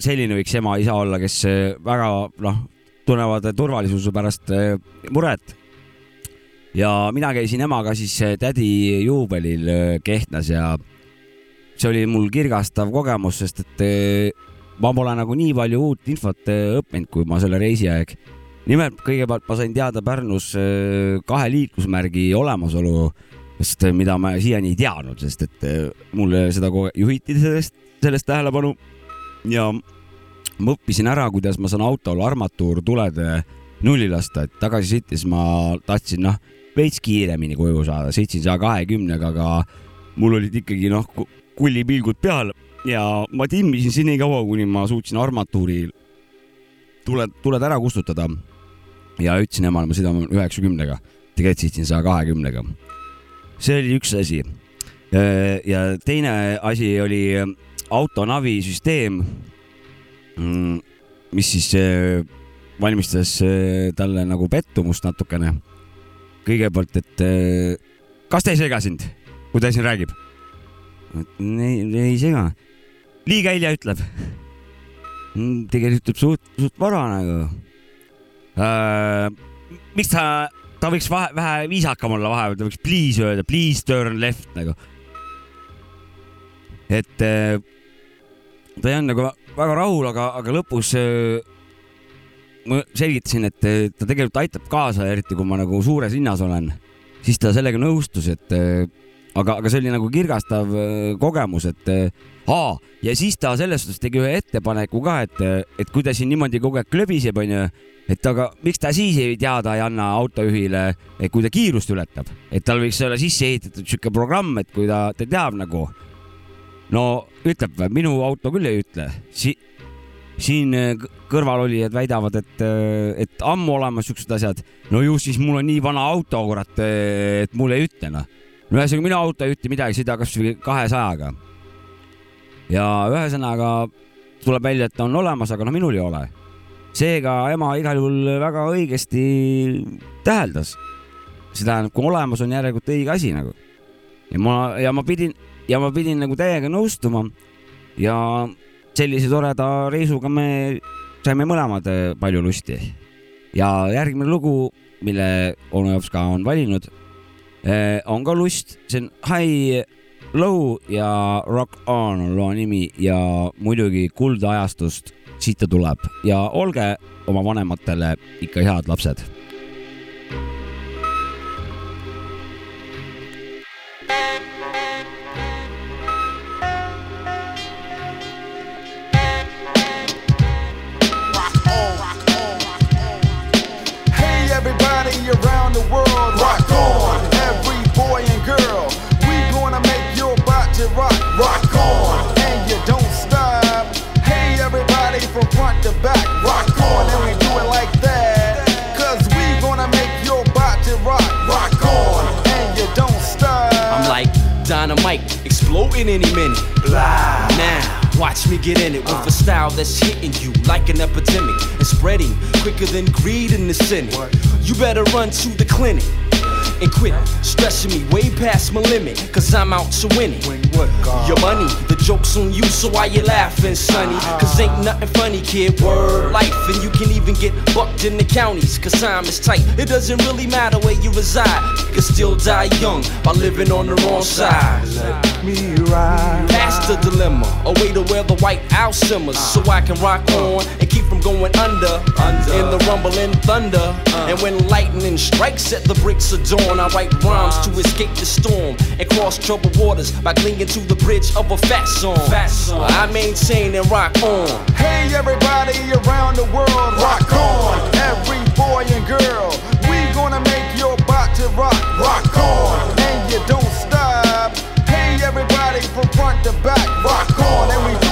selline võiks ema-isa olla, kes eh, väga noh, tunnevad turvalisuse pärast eh, muret ja mina käisin emaga siis eh, tädi juubelil eh, Kehtnas ja see oli mul kirgastav kogemus, sest et eh, ma pole nagu nii palju uut infot eh, õppinud, kui ma selle reisi aeg. Nimelt kõigepealt ma sain teada Pärnus eh, kahe liiklusmärgi olemasolu, sest eh, mida ma siiani ei teadnud, sest et eh, mulle seda kogu aeg juhiti sellest, sellest tähelepanu. Ja ma õppisin ära, kuidas ma saan autol armatuurtulede nulli lasta, et tagasi sõites ma tahtsin noh, veits kiiremini koju saada, sõitsin saja kahekümnega, aga mul olid ikkagi noh, kullipilgud peal. Ja ma timmisin siin nii kaua, kuni ma suutsin armatuuri tuled, tuled ära kustutada. Ja ütlesin emale, ma sõidan üheksakümnega, tegelikult sõitsin saja kahekümnega. see oli üks asi. ja teine asi oli autonavisüsteem, mis siis eh, valmistas talle nagu pettumust natukene. kõigepealt, et kas ta ei sega sind, kui ta siin räägib? ei, ei sega. liiga hilja ütleb. tegelikult ütleb suht, suht vara nagu äh,. Miks ta, ta võiks vahe, vähe viisakam olla vahepeal, ta võiks please öelda, please turn left nagu. et äh, ta ei olnud nagu väga rahul, aga, aga lõpus äh, ma selgitasin, et äh, ta tegelikult aitab kaasa, eriti kui ma nagu suures linnas olen, siis ta sellega nõustus, et äh, aga, aga see oli nagu kirgastav äh, kogemus, et äh, aa, ja siis ta selles suhtes tegi ühe ettepaneku ka, et, et kui ta siin niimoodi kogu aeg klöbiseb, onju, et aga miks ta siis ei teada ei anna autojuhile, kui ta kiirust ületab, et tal võiks olla sisse ehitatud sihuke programm, et kui ta, ta teab nagu, no ütleb või, minu auto küll ei ütle si siin äh, kõrvalolijad väidavad, et, et ammu olemas siuksed asjad. no ju siis mul on nii vana auto, kurat, et mul ei ütle noh. Ühesõnaga minu auto ei ütle midagi, sõida kasvõi kahesajaga. ja ühesõnaga tuleb välja, et ta on olemas, aga noh, minul ei ole. seega ema igal juhul väga õigesti täheldas. see tähendab, kui olemas on järelikult õige asi nagu. ja ma, ja ma pidin, ja ma pidin nagu täiega nõustuma ja sellise toreda reisuga me saime mõlemad eh, palju lusti. ja järgmine lugu, mille onu Jops ka on valinud, on ka lust, see on High Low ja Rock On on loo nimi ja muidugi kuldajastust siit ta tuleb. Ja olge oma vanematele ikka head lapsed. Around the world, dynamite exploding any minute. Blah. Now, watch me get in it with a style that's hitting you like an epidemic and spreading quicker than greed in the Senate. You better run to the clinic and quit stressing me way past my limit, cause I'm out to win it. Your money, the joke's on you, so why you laughing, sonny? Ah. Cause ain't nothing funny, kid. Word life, and you can even get bucked in the counties, cause time is tight. It doesn't really matter where you reside, you can still die young by living on the wrong side. Let me ride. Past the dilemma, a way to where the white owl simmers, so I can rock on and keep going under, in the rumbling thunder. Uh. And when lightning strikes at the bricks of dawn, I write rhymes to uh. escape the storm and cross troubled waters by clinging to the bridge of a fat song. I maintain and rock on. Hey everybody around the world, rock on. Every boy and girl, we gonna make your body rock, rock on. And you don't stop. Hey everybody from front to back, rock on. And we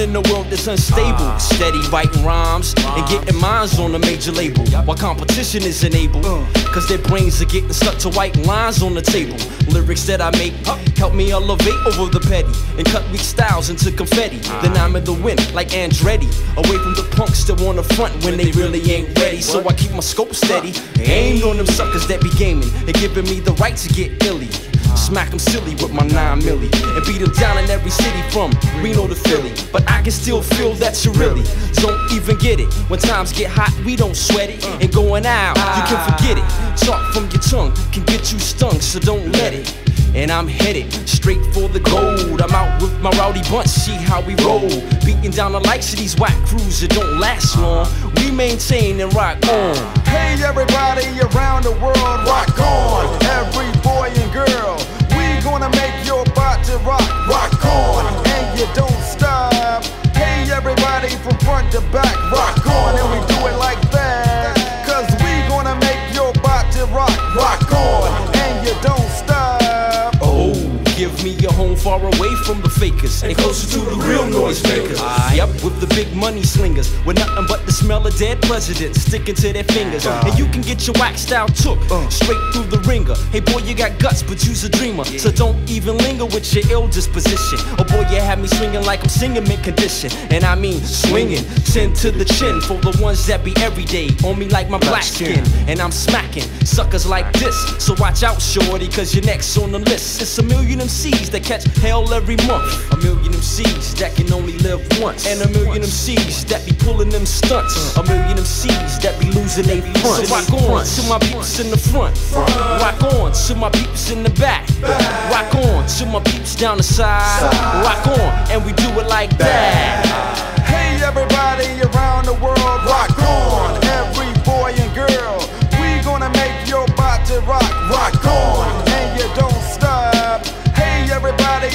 in the world that's unstable. Ah. Steady writing rhymes and ah. getting minds on a major label. While competition is enabled. Uh. Cause their brains are getting stuck to white lines on the table. Lyrics that I make help me elevate over the petty and cut weak styles into confetti. Ah. Then I'm in the wind like Andretti. Away from the punks that wanna front when they really ain't ready. So I keep my scope steady. Aimed on them suckers that be gaming and giving me the right to get illy. Smack 'em silly with my 9 milli and beat 'em down in every city from Reno to Philly. But I can still feel that you really don't even get it. When times get hot, we don't sweat it. And going out, you can forget it. Talk from your tongue can get you stung, so don't let it. And I'm headed straight for the gold. I'm out with my rowdy bunch, see how we roll. Beating down the likes of these whack crews that don't last uh-huh. long. We maintain and rock on. Hey everybody around the world, rock on. Every boy and girl, we gonna make your body rock, rock on. And you don't stop. Hey everybody from front to back, rock on. And we do it like that. Home far away from the fakers and closer to the real noisemakers. Yep, with the big money slingers, with nothing but the smell of dead presidents sticking to their fingers. And you can get your wax style took uh. straight through the ringer. Hey boy, you got guts, but you's a dreamer, so don't even linger with your ill disposition. Oh boy, you have me swinging like I'm singing mid condition, and I mean swinging chin to the chin for the ones that be everyday on me like my black skin. And I'm smacking suckers like this, so watch out, shorty, cause you're next on the list. It's a million MCs that catch hell every month, a million MCs that can only live once, and a million MCs that be pulling them stunts, a million MCs that be losing they front. So rock on to my peeps in the front, rock on to my peeps in the back, rock on to my peeps down the side, rock on, and we do it like that. Hey everybody around the world, rock on. Every boy and girl, we gonna make your body rock, rock on.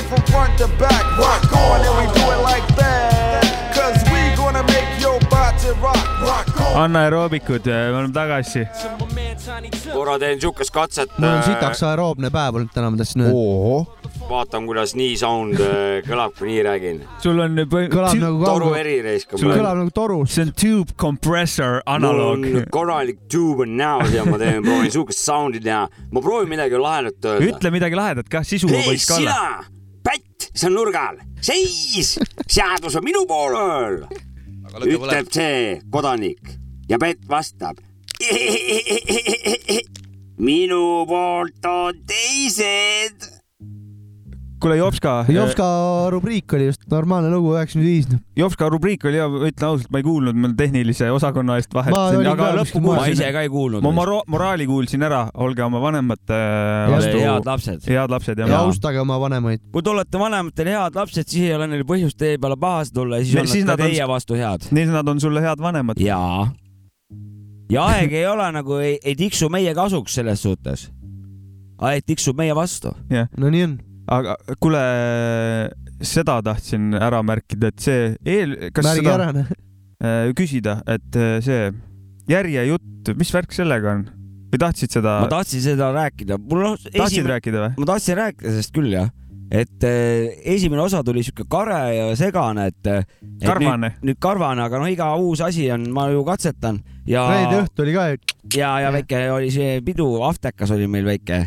From front to back, rock on. And we do it like that. Cause we gonna make your body rock, rock on. anaeroobikud, me oleme tagasi. korra teen siukest katset. mul on sitaks aeroobne päev olnud täna, ma tahtsin öelda. vaatan, kuidas nii sound äh, kõlab, kui nii räägin. sul on. kõlab nagu toru kaugel, eri raiskab. sul kõlab nagu torus. see on tube compressor analoog. mul on korralik tube on näos ja ma teen, proovin siukest sound'i teha. ma proovin midagi lahedat öelda. ütle midagi lahedat kah, sisu võiks ka olla. sina, pätt, seal nurgal, seis, seadus on minu poolel, ütleb see kodanik ja pätt vastab. minu poolt on teised. kuule, Jopska. Jopska rubriik oli just normaalne lugu, üheksakümmend viis. Jopska rubriik oli hea, ütlen ausalt, ma ei kuulnud, ma tehnilise osakonna eest kuskil ma ise. ka ei kuulnud. ma mora-, moraali kuulsin ära, olge oma vanemate vastu head lapsed. head lapsed ja ja austage oma vanemaid. kui te olete vanematel head lapsed, siis ei ole neil põhjust teie peale pahased olla ja siis on siis nad nad on- teie vastu head. siis nad on sulle head vanemad. jaa. ja aeg ei ole nagu, ei, ei tiksu meie kasuks selles suhtes. aeg tiksub meie vastu. no nii on. Aga kuule, seda tahtsin ära märkida, et see eel, kas märgi seda ära. äh, küsida, et äh, see järjejutt, mis värk sellega on? või tahtsid seda ma, tahtsin seda rääkida, tahtsid rääkida või? ma tahtsin rääkida sellest küll jah, et äh, esimene osa tuli siuke kare ja segane, et, Karvane. nüüd, karvane, aga noh, iga uus asi on, ma ju katsetan ja, reede õhtu oli ka ja, ja väike oli see pidu, Aftekas oli meil väike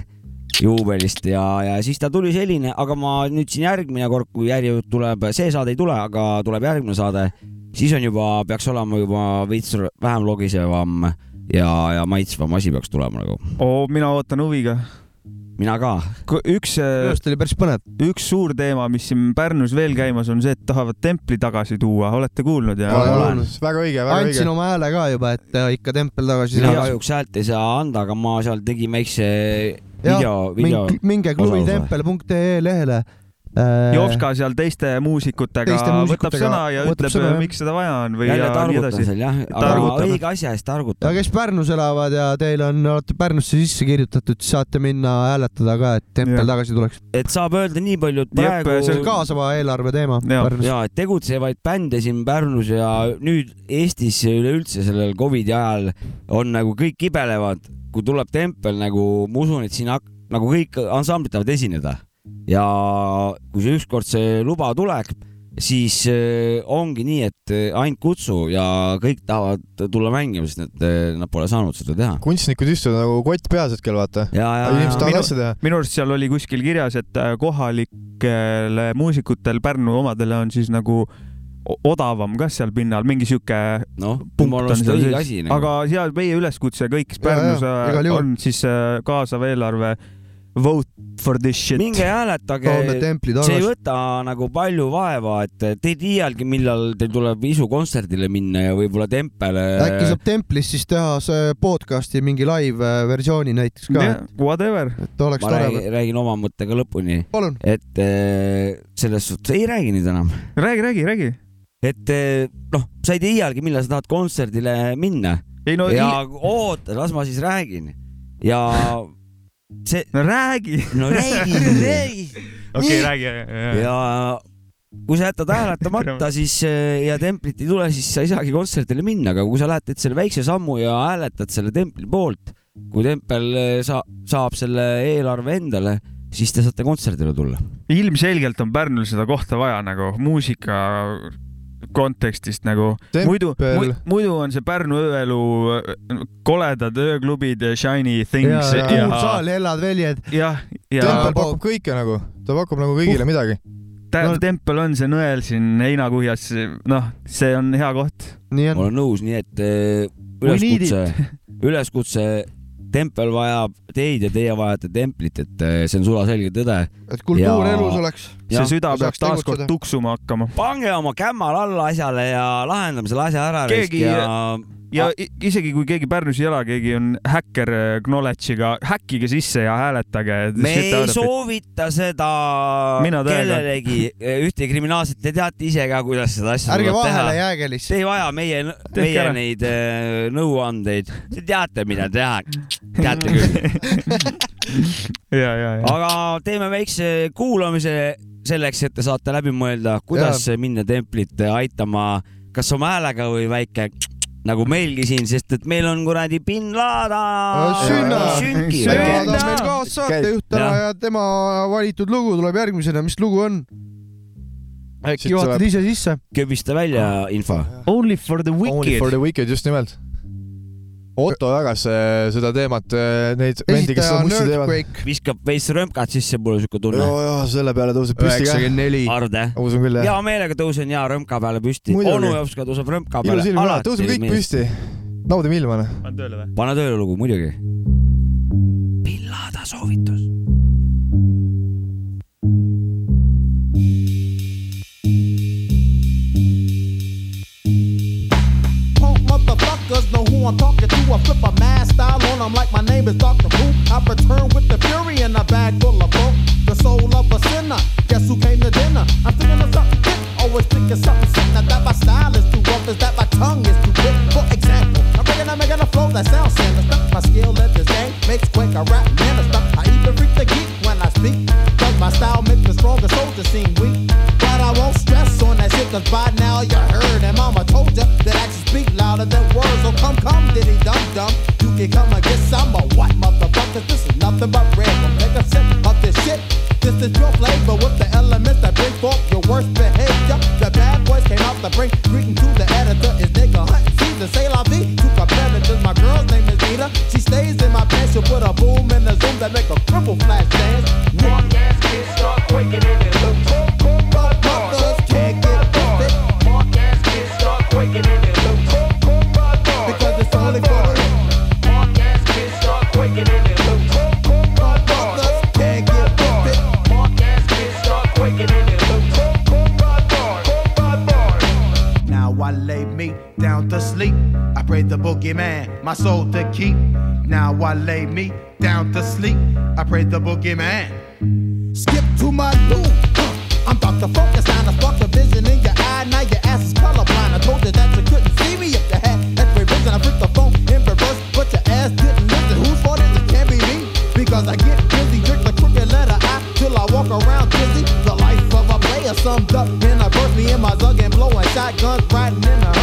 juubelist ja, ja siis ta tuli selline, aga ma nüüd siin järgmine kord, kui järjekord tuleb, see saade ei tule, aga tuleb järgmine saade, siis on juba, peaks olema juba veits vähem logisevam ja, ja maitsvam asi peaks tulema nagu. oo, mina ootan huviga. mina ka. üks, minu arust oli päris põnev. üks suur teema, mis siin Pärnus veel käimas on see, et tahavad templi tagasi tuua, olete kuulnud ja? väga õige, väga andsin õige. oma hääle ka juba, et äh, ikka tempel tagasi mina kahjuks häält ei saa anda, aga ma seal tegin väikse video, video. minge klubitempel.ee lehele. Äh, Jopska seal teiste muusikutega Teiste võtab muusikutega sõna ja võtab ütleb miks seda vaja on või jälle ja targutan seal. jah, aga õige asja eest ja targutan. kes Pärnus elavad ja teil on, olete Pärnusse sisse kirjutatud, siis saate minna hääletada ka, et tempel Jah. tagasi tuleks. et saab öelda nii palju, et praegu see on kaasava eelarve teema Jaa. Pärnus. ja et tegutsevaid bände siin Pärnus ja nüüd Eestis üleüldse sellel Covidi ajal on nagu kõik kibelevad, kui tuleb tempel nagu, ma usun, et siin nagu kõik ansamblid tahavad esineda ja kui see ükskord see luba tuleb, siis äh, ongi nii, et äh, ainult kutsu ja kõik tahavad tulla mängima, sest nad, nad pole saanud seda teha. kunstnikud istuvad nagu kott peas hetkel, vaata. ja, ja, inimesed ja tahavad asja teha. minu arust seal oli kuskil kirjas, et äh, kohalikele muusikutel, Pärnu omadele on siis nagu odavam ka seal pinnal, mingi sihuke noh, nagu. aga seal meie üleskutse kõik, Pärnus äh, igal juhul. on siis äh, kaasav eelarve, vote for this shit. minge hääletage see ei võta nagu palju vaeva, et te ei teagi, millal teil tuleb isu kontserdile minna ja võib-olla tempel. äkki saab templis siis teha see podcast'i mingi live äh, versiooni näiteks ka, Whatever. et oleks ma tore räägin,. räägin oma mõttega lõpuni, palun. et eh, selles suhtes ei räägi nüüd enam, räägi, räägi, räägi. et eh, noh, sa ei tea iialgi, millal sa tahad kontserdile minna ei no ja il... oota, las ma siis räägin ja see, no räägi. no räägi, räägi okei, räägi. ja kui sa jätad hääletamata, siis eh, ja templit ei tule, siis sa ei saagi kontserdile minna, aga kui sa lähed, teed selle väikse sammu ja hääletad selle templi poolt, kui tempel eh, sa, saab selle eelarve endale, siis te saate kontserdile tulla. ilmselgelt on Pärnul seda kohta vaja nagu muusika kontekstist nagu. muidu Tempel., muidu on see Pärnu ööelu äh, koledad ööklubid ja shiny things ja ja, kuul saal, hellad väljad. jah, ja tempel pakub kõike nagu, ta pakub nagu kõigile midagi. tä- tempel on see nõel siin heinakuhjas, noh, see on hea koht. nii on. olen nõus, nii et need üleskutse, üleskutse, tempel vajab teid ja teie vajate templit, et eh, see on sulaselge tõde. et kultuur Ja- elus oleks. See süda peab taaskord tuksuma hakkama. pange oma kämmal alla asjale ja lahendame selle asja ära. Keegi- ja ja i- isegi kui keegi Pärnus ei ela, keegi on häkker äh, knowledge'iga, häkkige sisse ja hääletage. me ei soovita seda kellelegi ühtegi kriminaalset, te teate ise ka, kuidas seda asja ärge vahele jääge lihtsalt. Te ei vaja meie, meie ära. neid äh, nõuandeid, te teate, mida teha, teate küll. ja, ja, ja. aga teeme väikse kuulamise selleks, et te saate läbi mõelda, kuidas minna templit aitama, kas oma häälega või väike nagu meilgi siin, sest et meil on kuradi bin Laden. Sünna, sünki. Sünna on meil kaassaatejuht täna Jah. ja tema valitud lugu tuleb järgmisena, mis lugu on? äkki juhatad ise sisse? köbista välja info. Only for the Only for wicked. the wicked, just nimelt. Otto jagas äh, seda teemat, neid vendi, kes seda on mussi teevad. Earthquake, viskab veits römkat sisse, mul on siuke tunne. joo, joo, selle peale tõuseb püsti ka. üheksakümmend neli. Arde. usun küll, jah. hea meelega tõusen ja rõmka peale püsti. Onu Jops ka tõuseb rõmka peale ilus ilm ka, tõuseme kõik. püsti. naudime ilma, on tööle või? pane tööle lugu, muidugi. Pillada soovitus. Motherfuckers know who I'm talking to. I flip a mad style on them like my name is Dr. Who. I return with the fury in a bag full of funk. The soul of a sinner. Guess who came to dinner? I'm something thick. Always thinking something sick. Not that my style is too rough, is that my tongue is too quick. For example, Bringing, I'm making a flow that sounds sinister. My skill at this game makes quick a rap minister. I even freak the geek when I speak. Cause my style makes the strongest soldier seem weak. But I won't stress on that shit, cause by now you heard. And mama told ya that actions speak louder than words. So come, come, diddy dum dum. You can come and get some of what, motherfuckers? This is nothing but red. Take a sip of this shit. This is your flavor with the elements that bring forth your worst behavior. The bad boys came out the bring greeting to the editor. Is nigga hunting season? Say la vie Nita. She stays in my pants. She'll put a boom in the zoom that make a cripple flash dance. Walk ass kids start quaking in their the boogeyman, my soul to keep. Now I lay me down to sleep. I pray the boogeyman. Skip to my loop. Uh, I'm Dr. Focus, and I spark the vision in your eye. Now your ass is colorblind. I told you that you couldn't see me if you had X-ray vision. I put the phone in reverse, but your ass didn't listen. Whose fault is it? Can't be me. Because I get busy, drink the crooked letter I till I walk around dizzy. The life of a player summed up in a verse. Me and my zug and blowing shotguns, riding in the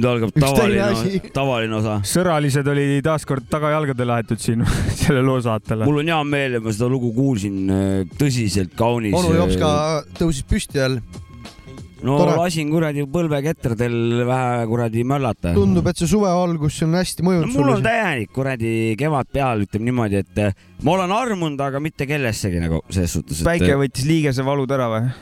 nüüd algab tavaline tavaline osa. sõralised oli taaskord tagajalgadele aetud siin selle loo saatele. mul on hea meel, et ma seda lugu kuulsin, tõsiselt kaunis. onu Jops ka tõusis püsti jälle. no tore. lasin kuradi põlveketradel vähe kuradi möllata. tundub, et see suve algus on hästi no mõjunud mul on täielik kuradi kevad peal, ütleme niimoodi, et eh, ma olen armunud, aga mitte kellessegi nagu selles suhtes. päike võttis liigese valud ära või?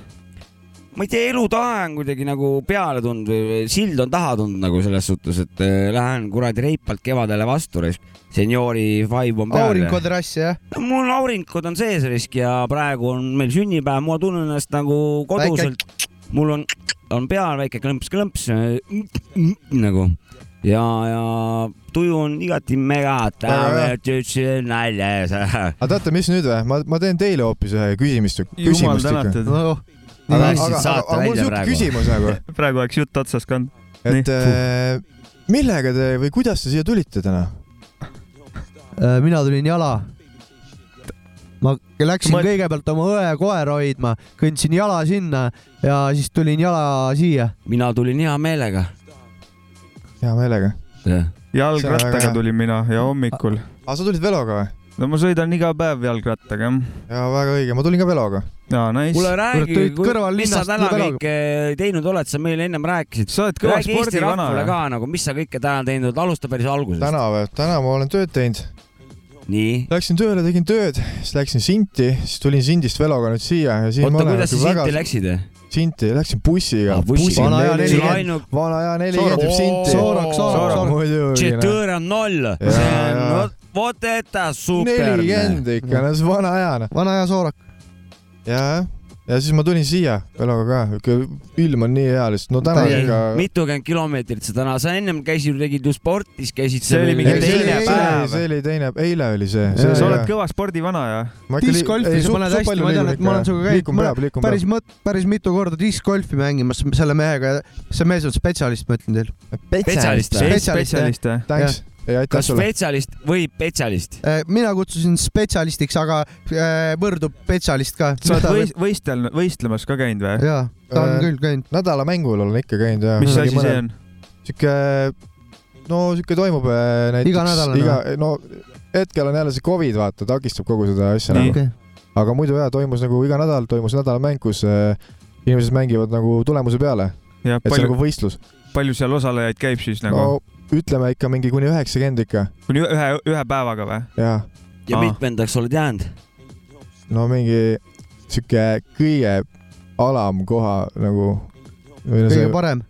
Ma ei tea, elutahe on kuidagi nagu peale tulnud või sild on taha tulnud nagu selles suhtes, et eh, lähen kuradi reipalt kevadele vastu, seniori vibe on peal. aurinkoterrass jah? no mul auringud on sees risk ja praegu on meil sünnipäev, ma tunnen ennast nagu koduselt. mul on, on peal väike klõmps-klõmps nagu ja, ja tuju on igati mega, nalja ees. aga teate, mis nüüd või? ma, ma teen teile hoopis ühe küsimist. jumal tänatud. no aga, Nii, aga, siis saate aga mul siuke praegu. küsimus nagu, praegu oleks jutt otsas ka olnud. et äh, millega te või kuidas te siia tulite täna? Äh, mina tulin jala. ma läksin Ma- kõigepealt oma õe koera hoidma, kõndsin jala sinna ja siis tulin jala siia. mina tulin hea meelega. hea meelega. Jalgrattaga tulin mina ja hommikul. aga sa tulid veloga või? No ma sõidan iga päev jalgrattaga jah. ja väga õige, ma tulin ka veloga. jaa, nice. kuule räägi mis sa täna kõike teinud oled, sa meile ennem rääkisid. sa oled kõva räägi Eesti spordivana ka nagu, mis sa kõike täna teinud oled, alusta päris algusest. täna või? täna ma olen tööd teinud. nii, Läksin tööle, tegin tööd, siis läksin Sinti, siis tulin Sindist veloga nüüd siia ja siin oota, kuidas sa nagu Sinti läksid? Sinti, läksin bussiga bussiga. Vana aja nelikümmend. vana aja nelikümmend Sinti. Soorok, Soorok, Soorok. muidugi. Tšetõõr on noll, Jaa, see on jaa. vot, vot eta super. nelikümmend ikka, no see vana aja noh. vana aja soorak. ja, ja siis ma tulin siia eluga ka, ilm on nii hea lihtsalt, no täna ikka. mitukümmend kilomeetrit sa täna, sa ennem käisid, tegid ju spordis, käisid. See oli mingi teine päev. see oli teine, eile oli see. sa oled kõva spordivana ja? discgolfi sa paned hästi, ma tean, et ma olen sinuga käinud liikuma päris mõt-, päris mitu korda discgolfi mängimas selle mehega ja see mees on spetsialist, ma ütlen teile. Spetsialist või? spetsialist või? Kas sulle. spetsialist või spetsialist? Äh, mina kutsusin spetsialistiks, aga äh, võrdub spetsialist ka. sa oled võis-, võistelnud, võistlemas ka käinud või? jaa, ta on Äh, küll käinud. nädalamängul olen ikka käinud ja. mis asi see on? sihuke, no sihuke toimub äh, näiteks. Iganädalane iga, no hetkel on jälle see Covid, vaata, takistab kogu seda asja nagu. aga muidu jaa, toimus nagu iga nädal toimus nädalamäng, kus inimesed mängivad nagu tulemuse peale, ja et see on palju nagu, võistlus. palju seal osalejaid käib siis nagu no ütleme ikka mingi kuni üheksakümmend ikka, kuni ühe, ühe päevaga või? ja Aa. mitmendaks oled jäänud? no mingi sihuke kõige alamkoha nagu. kõige parem.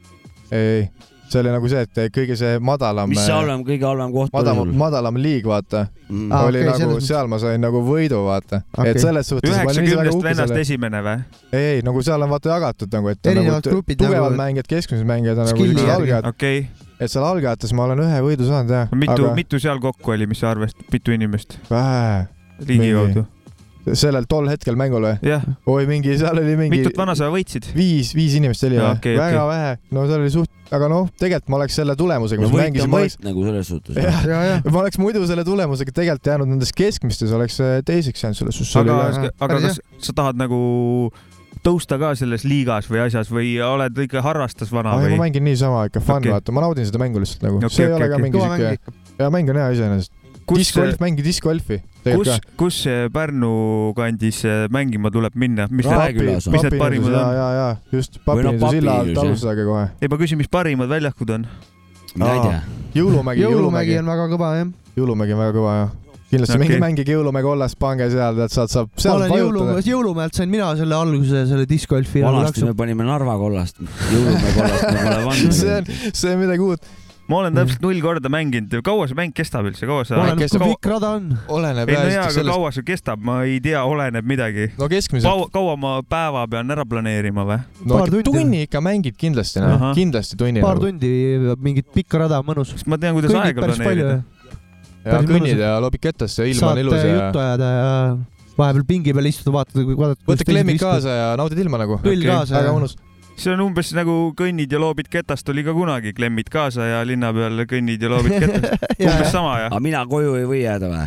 ei, see oli nagu see, et kõige see madalam. mis see halvem, kõige halvem koht oli madalam, sul? madalam liig, vaata Mm. Aa, oli okei, nagu seal ma sain nagu võidu, vaata Okei. et selles suhtes üheksakümnest vennast selle, esimene või? ei, ei nagu seal on vaata jagatud nagu, et on Erinevad nagu grupid tugevad nagu- mängijad, keskmised mängijad on nagu siuksed algajad, okei et seal algajates ma olen ühe võidu saanud jah, mitu, aga mitu seal kokku oli, mis sa arvestad, mitu inimest vähe ligikaudu? sellel tol hetkel mängul või? jah, oi, mingi, seal oli mingi mitut vana sa võitsid? viis, viis inimest oli või okei, väga okei. vähe, no seal oli suht, aga noh, tegelikult ma oleks selle tulemusega, no mis mängisin, võit oleks, nagu selles suhtes. jah, ja, ja. ma oleks muidu selle tulemusega tegelikult jäänud nendes keskmistes, oleks äh, teiseks jäänud selles suhtes. aga aga päris kas sa tahad nagu tõusta ka selles liigas või asjas või oled ikka harrastas vana aga või ma? mängin niisama ikka fun okay., vaata, ma naudin seda mängu lihtsalt nagu okay,, see ei okei, ole ka okei. mingi siuke, ja mäng on hea iseenesest. kus, discgolf, mängi discgolfi. kus, kus see Pärnu kandis äh, mängima tuleb minna, mis need, Raekülas on. mis need parimad ja, on? ja, ja just Või noh, Papiniidu silla alt alustage kohe. ei, ma küsin, mis parimad väljakud on? mina ei tea. jõulumägi jõulumägi, on väga kõva jah. jõulumägi on väga kõva jah. Kindlasti okay. minge mängige jõulumäge olles, pange seal, tead, saad, saab ma seal olen jõulu, vajutada. jõulumäelt sain mina selle alguse, selle discgolfi. vanasti me panime Narva kollast, jõulumäe kollast me pole see on pannud., see on midagi uut. ma olen täpselt null korda mänginud, kaua see mäng kestab üldse, kaua sa? oleneb, kui pikk rada on. oleneb ei no jah jaa, aga sellest, kaua see kestab, ma ei tea, oleneb midagi. no keskmiselt kaua, kaua ma päeva pean ära planeerima või? no paar tundi. tunni ikka mängid kindlasti, noh kindlasti tunni. paar tundi, mingit pikka rada, mõnus. sest ma tean, kuidas kõnnid aega planeerida. Kõnnid ja loobid ketasse, ilm on ilus ja juttu ajada ja vahepeal pingi peal istuda, vaatad, vaatad. võta klemmid kaasa ja naudid ilma nagu. Kõll kaasa väga mõnus. see on umbes nagu kõnnid ja loobid ketast oli ka kunagi, klemmid kaasa ja linna peal kõnnid ja loobid ketast. umbes sama jah? aga mina koju ei või jääda või?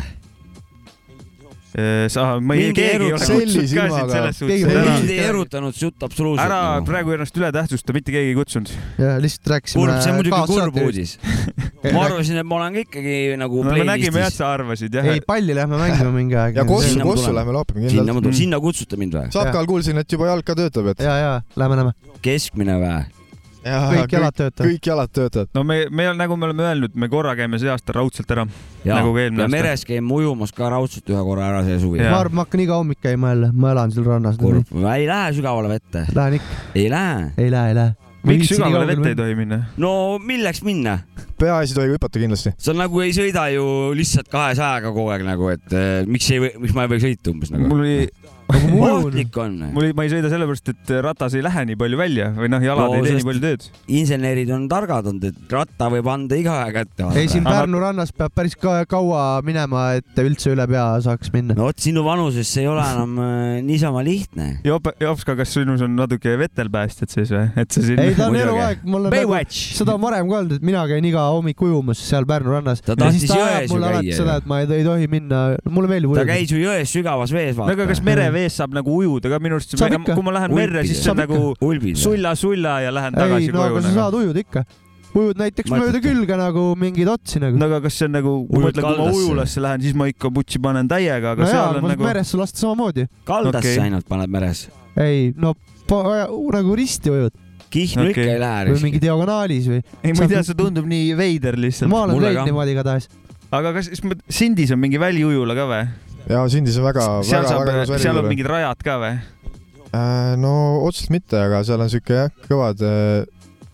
sa, ma ei, keegi ei ole kutsunud ka sind selles suhtes. mind ei erutanud see jutt absoluutselt. ära praegu ennast üle tähtsusta, mitte keegi ei kutsunud. ja lihtsalt rääkisime. kurb, see on muidugi kurb. uudis. ma arvasin, et ma olen ka ikkagi nagu no me nägime jah, et sa arvasid jah ei,. palli lähme mängima mingi aeg. ja Kossu, Sinna Kossu lähme loopime sinna kindlalt. ma tulen, sinna kutsute mind või? Sapkal kuulsin, et juba jalg ka töötab, et. ja, ja lähme, lähme. keskmine või? Kõik jalad töötavad. kõik jalad töötavad. no me, me nagu me oleme öelnud, me korra käime see aasta raudselt ära. Nagu ka eelmine ja aasta. meres käime ujumas ka raudselt ühe korra ära see suvi. Ma arvan, ma hakkan iga hommik käima jälle, ma elan seal rannas. ei lähe sügavale vette. Lähen ikka, ei lähe. ei lähe, ei lähe. miks sügavale vette ei tohi minna? no milleks minna? peaasi tohi hüpata kindlasti. sa nagu ei sõida ju lihtsalt kahesajaga kogu aeg nagu, et eh, miks ei või, miks ma ei või sõita umbes nagu. mul oli, ohtlik on. mul ma ei sõida sellepärast, et ratas ei lähe nii palju välja või noh, jalad No ei tee nii palju tööd. insenerid on targad olnud, et ratta võib anda igaühe kätte. ei, siin Pärnu rannas peab päris ka kaua minema, et üldse üle pea saaks minna. no vot, sinu vanuses see ei ole enam äh, niisama lihtne. Jop-, Jopska, kas sinus on natuke vetelpäästjad sees või, et sa siin ei, ta on eluaeg, mul on nagu, Baywatch. seda on varem ka olnud, et mina käin iga hommik ujumas seal Pärnu rannas. Ta siis tahtis ta jões ju käia seda, et ma ei, ei tohi minna, mulle meeldib ta ujuda. käis ju jões sügavas vees, no aga vaata. kas merevees saab nagu ujuda ka minu arust, kui ma lähen merre, siis see on Saab nagu sulla-sulla ja lähen ei, tagasi no koju aga sa nagu. saad ujuda ikka. ujud näiteks mööda külge nagu mingeid otsi nagu. no aga kas see on nagu, kui ma ütlen, kui ma ujulasse lähen, siis ma ikka putsi panen täiega, aga no jaa, seal on ma nagu, meresse lasta samamoodi. kaldasse Okei. ainult paned meres. ei, no po- nagu risti ujud Kihnu Okei. ikka ei lähe või mingi risti. diagonaalis või. ei ma ei tea, see tundub nii veider lihtsalt. ma olen mulle teinud niimoodi igatahes. aga kas, kas Sindis on mingi väliujula ka või? Ja Sindis on väga, väga, väga, ilus seal on mingid rajad ka või? no otseselt mitte, aga seal on siuke jah, kõvad,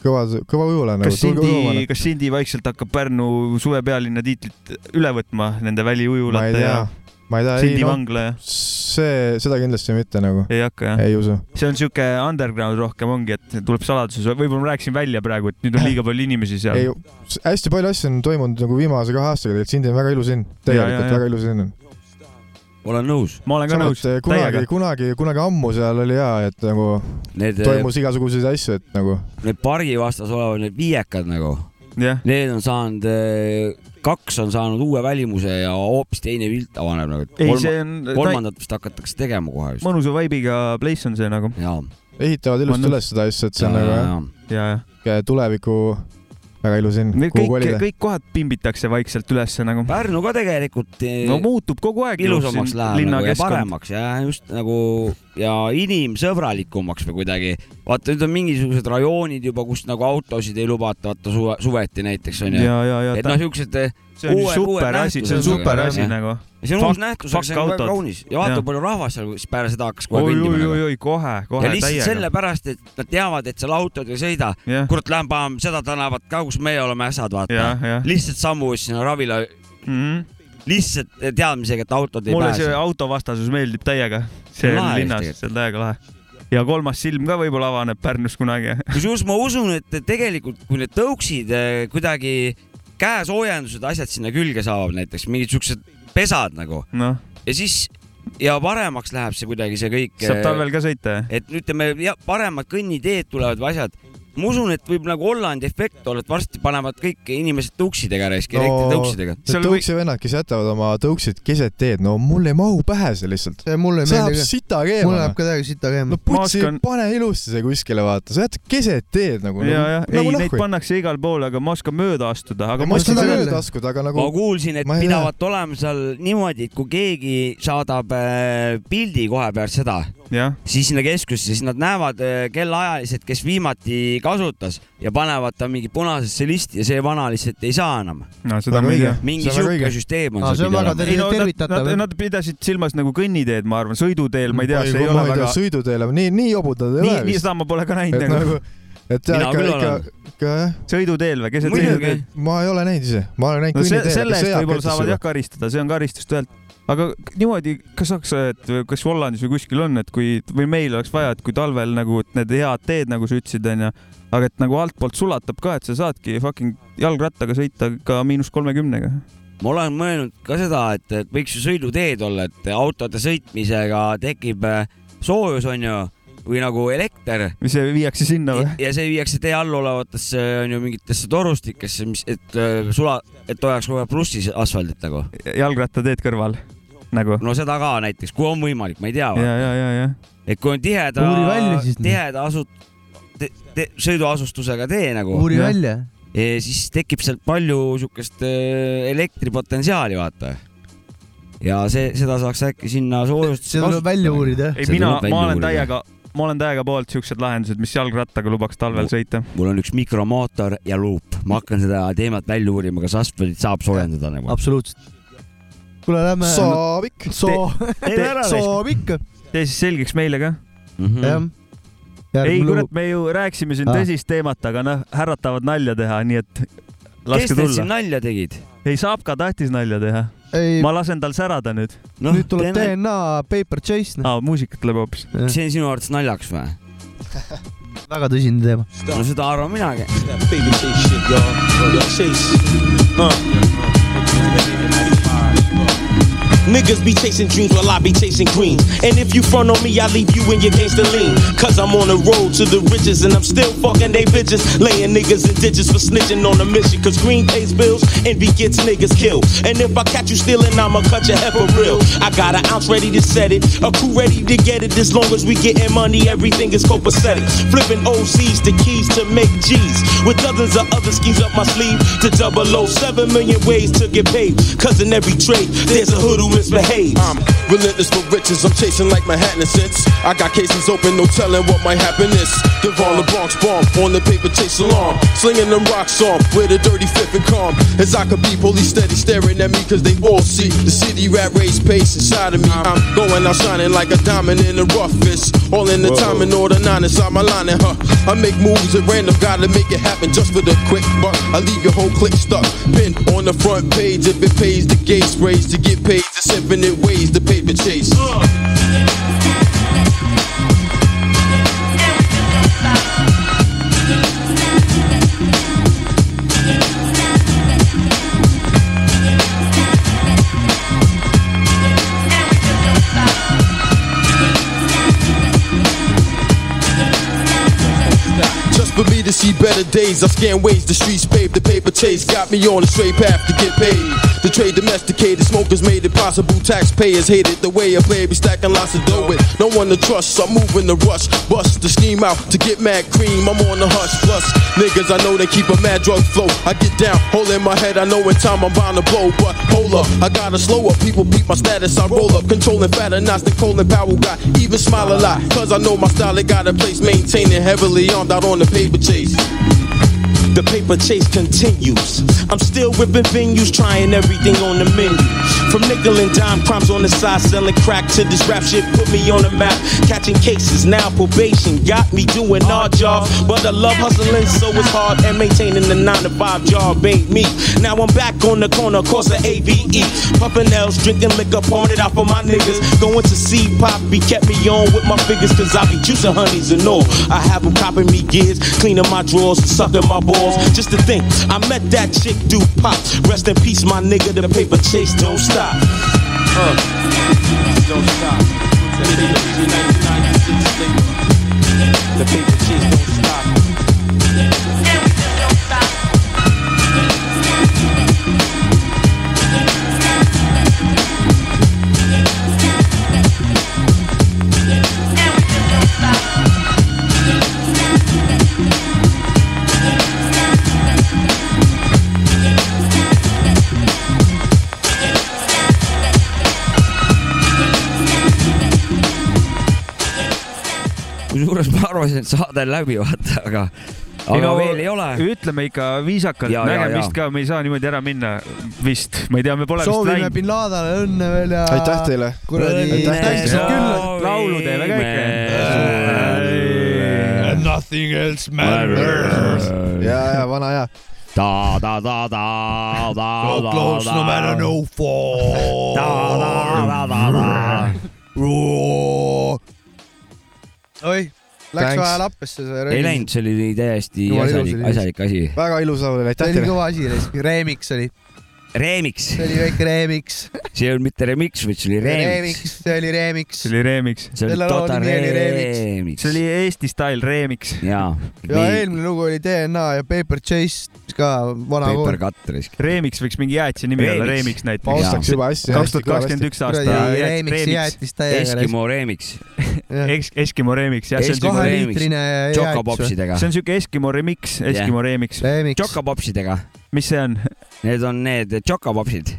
kõvad, kõva ujula nagu. kas Sindi, kas Sindi vaikselt hakkab Pärnu suvepealinna tiitlit üle võtma nende väliujulate ja,? ma ei tea, ei noh, ja see, seda kindlasti mitte nagu, ei hakka jah? ei usu. see on siuke underground rohkem ongi, et tuleb saladuses, võib-olla ma rääkisin välja praegu, et nüüd on liiga palju inimesi seal ei, hästi palju asju on toimunud nagu viimase kahe aastaga, tegelikult Sindi on väga ilus linn, Ja, ja, tegelikult ja. väga ilus linn on. Olen nõus. ma olen ka nõus, kunagi täiega., kunagi, kunagi ammu seal oli hea, et nagu Need, toimus igasuguseid asju, et nagu need pargi vastas olevad need viiekad nagu, jah, need on saanud, kaks on saanud uue välimuse ja hoopis teine pilt avaneb nagu. ei, see on kolmandat vist hakatakse tegema kohe vist. mõnusa vibe'iga place on see nagu. ehitavad ilusti üles seda asja, et see on ja, nagu ja, jah, ja, ja tuleviku väga ilus linn, kõik, kõik kohad pimbitakse vaikselt ülesse nagu. Pärnu ka tegelikult no muutub kogu aeg. ilusamaks läheb nagu ja linnakeskkond. paremaks ja just nagu ja inimsõbralikumaks või kuidagi. vaata, nüüd on mingisugused rajoonid juba, kus nagu autosid ei lubata, vaata suve, suveti näiteks onju. et noh, siuksed see on super asi, see on super asi nagu. See on uus Fuck- nähtus, aga see on väga kaunis ja vaata Jah., palju rahvast seal peale seda hakkas kohe oi, kõndima oi, nagu. oi, oi, kohe, ja kohe lihtsalt sellepärast, et nad teavad, et seal autod ei sõida. kurat, lähme paneme seda tänavat ka, kus meie oleme ässad, vaata. lihtsalt sammu sinna ravile, lihtsalt teadmisega, et autod ei mulle see pääse. autovastasus meeldib täiega. see on linnas, see on täiega lahe. ja kolmas silm ka võib-olla avaneb Pärnus kunagi. kusjuures ma usun, et tegelikult kui need tõuksid eh, kuidagi käesoojendused, asjad sinna külge saavad näiteks, mingid siuksed pesad nagu noh, ja siis ja paremaks läheb see kuidagi see kõik. saab talvel ka sõita, jah? et ütleme, paremad kõnniteed tulevad või asjad. Ma usun, et võib nagu Hollandi efekt olla, et varsti panevad kõik inimesed tõuksidega raisk, elektritõuksidega. Need tõuksi vennad, kes jätavad oma tõuksid keset teed, no mul ei mahu pähe see lihtsalt. meeldi läheb sita mul keema läheb. ka täiega sita käima no. putsi oskan-, pane ilusti see kuskile, vaata, sa jätad keset teed nagu. ja, ja, ei nagu neid pannakse igal pool, aga ma oskan mööda astuda, aga ma ma oskan mööda askuda, aga nagu ma kuulsin, et pidavat olema seal niimoodi, et kui keegi saadab äh, pildi kohe pärast seda, siis sinna keskusesse, siis nad näevad äh, kellaajaliselt, kes viimati kasutas ja panevad ta mingi punasesse listi ja see vana lihtsalt ei saa enam. no seda ma ei tea mingi õige. süsteem on see seal pidi olema. ter- ei no nad, tervitatav. nad, nad pidasid silmas nagu kõnniteed, ma arvan, sõiduteel, ma ei tea, see ei ma ole väga, sõiduteele, nii, nii jobudad ei nii, ole nii vist. seda ma pole ka näinud et nagu nagu, et Mina ikka, küll ikka olen., ikka jah, sõiduteel või keset Muidugi. teed? ma ei ole näinud ise, ma olen näinud no kõnniteel. selle eest võib-olla saavad jah karistada, see on karistus tõelt. Aga niimoodi, kas saaks, et kas Hollandis või kuskil on, et kui või meil oleks vaja, et kui talvel nagu need head teed, nagu sa ütlesid, onju, aga et nagu altpoolt sulatab ka, et sa saadki fucking jalgrattaga sõita ka miinus kolmekümnega. ma olen mõelnud ka seda, et et võiks ju sõiduteed olla, et autode sõitmisega tekib äh, soojus, onju, või nagu elekter või see viiakse sinna või? ja see viiakse tee all olevatesse onju mingitesse torustikesse, mis, et äh, sula, et hoiaks kogu aeg plussis asfaldit nagu. jalgrattateed kõrval nagu. no seda ka näiteks, kui on võimalik, ma ei tea. ja, ja, ja, ja. et kui on tiheda Uuri välja siis,, tiheda asut-, sõiduasustusega tee nagu, uuri Jah. välja. siis tekib sealt palju siukest äh, elektripotentsiaali, vaata. ja see, seda saaks äkki sinna soojustust see tuleb välja. uurida, jah. ei, mina ma olen täiega, ma olen täiega poolt siuksed lahendused, mis jalgrattaga lubaks talvel sõita. mul on üks mikromootor ja luup, ma hakkan seda teemat välja uurima, kas asfaldit saab soojendada nagu. absoluutselt. kuule, lähme. saab ikka. soo, ikka, tee siis selgeks meile ka. Mhm. jah. ei, kurat me ju rääkisime siin Ah. tõsist teemat, aga noh, härrad tahavad nalja teha, nii et kes laske need siin tulla. nalja tegid? ei, Saapka tahtis nalja teha. ma lasen tal särada nüüd. noh, nüüd tuleb DNA Paper Chase, aa, muusikat tuleb hoopis. see on sinu arvates naljakas või? väga tõsine teema. no seda arvan minagi. Baby chase shit, y'all. Chase. Niggas be chasing dreams while I be chasing greens. And if you front on me, I leave you in your gangster lean. Cause I'm on the road to the riches and I'm still fucking they bitches. Laying niggas in ditches for snitching on a mission. Cause green pays bills, envy gets niggas killed. And if I catch you stealing, I'ma cut your head for real. I got an ounce ready to set it, a crew ready to get it. As long as we getting money, everything is copacetic. Flipping OCs to keys to make G's. With dozens of other schemes up my sleeve to double O. Seven million ways to get paid. Cause in every trade, there's a hood who misbehaves. I'm relentless for riches, I'm chasing like Manhattan since I got cases open, no telling what might happen this. Devon the Bronx bomb on the paper chase alarm. Slinging them rocks on with a dirty fifth and calm. As I could be, police steady staring at me cause they all see the city rat race pace inside of me. I'm going out shining like a diamond in the roughest. All in the time and order nine inside my line and huh. I make moves at random, gotta make it happen just for the quick buck. I leave your whole clique stuck. Pin on the front page if it pays the gate sprays to get paid. There's infinite ways to paper chase. Just to see better days, I scan ways the streets paved, the paper chase got me on a straight path to get paid. The trade domesticated, smokers made it possible. Taxpayers hated the way I play, be stacking lots of dough with no one to trust. I'm moving the rush, bust the scheme out to get mad cream. I'm on the hush, plus niggas I know they keep a mad drug flow. I get down, hole in my head, I know in time I'm bound to blow, but hold up, I gotta slow up. People beat my status, I roll up, controlling fatter knots than Colin Powell got. Even smile a lot, cause I know my style, it got a place, maintaining heavily armed out on the paper chase. Face. The paper chase continues. I'm still ripping venues, trying everything on the menu. From nickel and dime crimes on the side, selling crack to this rap shit put me on the map. Catching cases, now probation got me doing odd jobs. But I love hustling, so it's hard and maintaining the 9 to 5 job ain't me. Now I'm back on the corner, course of AVE. Puffin' L's, drinking liquor, pouring out for my niggas. Going to see Poppy, kept me on with my figures, cause I be juicing honeys and all. I have them copping me gears, cleaning my drawers, sucking my balls. Just to think, I met that chick, do pop. Rest in peace, my nigga, the paper chase don't stop. Don't stop. The paper chase 1996 The paper chase don't stop. Kusjuures ma arvasin, et saade on läbi, vaata, aga, aga no, veel ei ole. ütleme ikka viisakalt nägemist ka, me ei saa niimoodi ära minna vist, ma ei tea, me pole vist soovime läinud. bin Ladale õnne veel ja. Aitäh teile. kuradi täiskasvanud külla. laulu teeme ka ikka. Nothing else matters. ja, ja vana hea. ta, ta, ta, ta, ta, So close no matter no fall. ta, ta, ta, ta, ta. oih, läks vaja lappesse see. ei läinud, see oli täiesti ilus asjalik, oli. asjalik asi. väga ilus laul oli, see aitäh oli teile. kõva asi, remix oli, Remix, see oli väike remix. see ei olnud mitte remix, vaid see oli remix. see oli remix see. oli remix. see oli Selle loo total nimi oli remix. see oli Eesti style remix. jaa. ja eelmine lugu oli DNA ja Paper Chase ka vana Paper kool. Cut risk. Remix võiks mingi jäätise nimi olla, Remix. Remix ma näiteks. ostaks juba hästi. kaks tuhat kakskümmend üks aasta Remix. jäätis täiega. Eskimo remix. Eskimo remix, jah, see on Eskimo siuke, remix. kaheliitrine jäätis. Chocopopsidega see. on siuke Eskimo remix, Eskimo remix. Chocopopsidega. mis see on? Need on need Chocopopsid.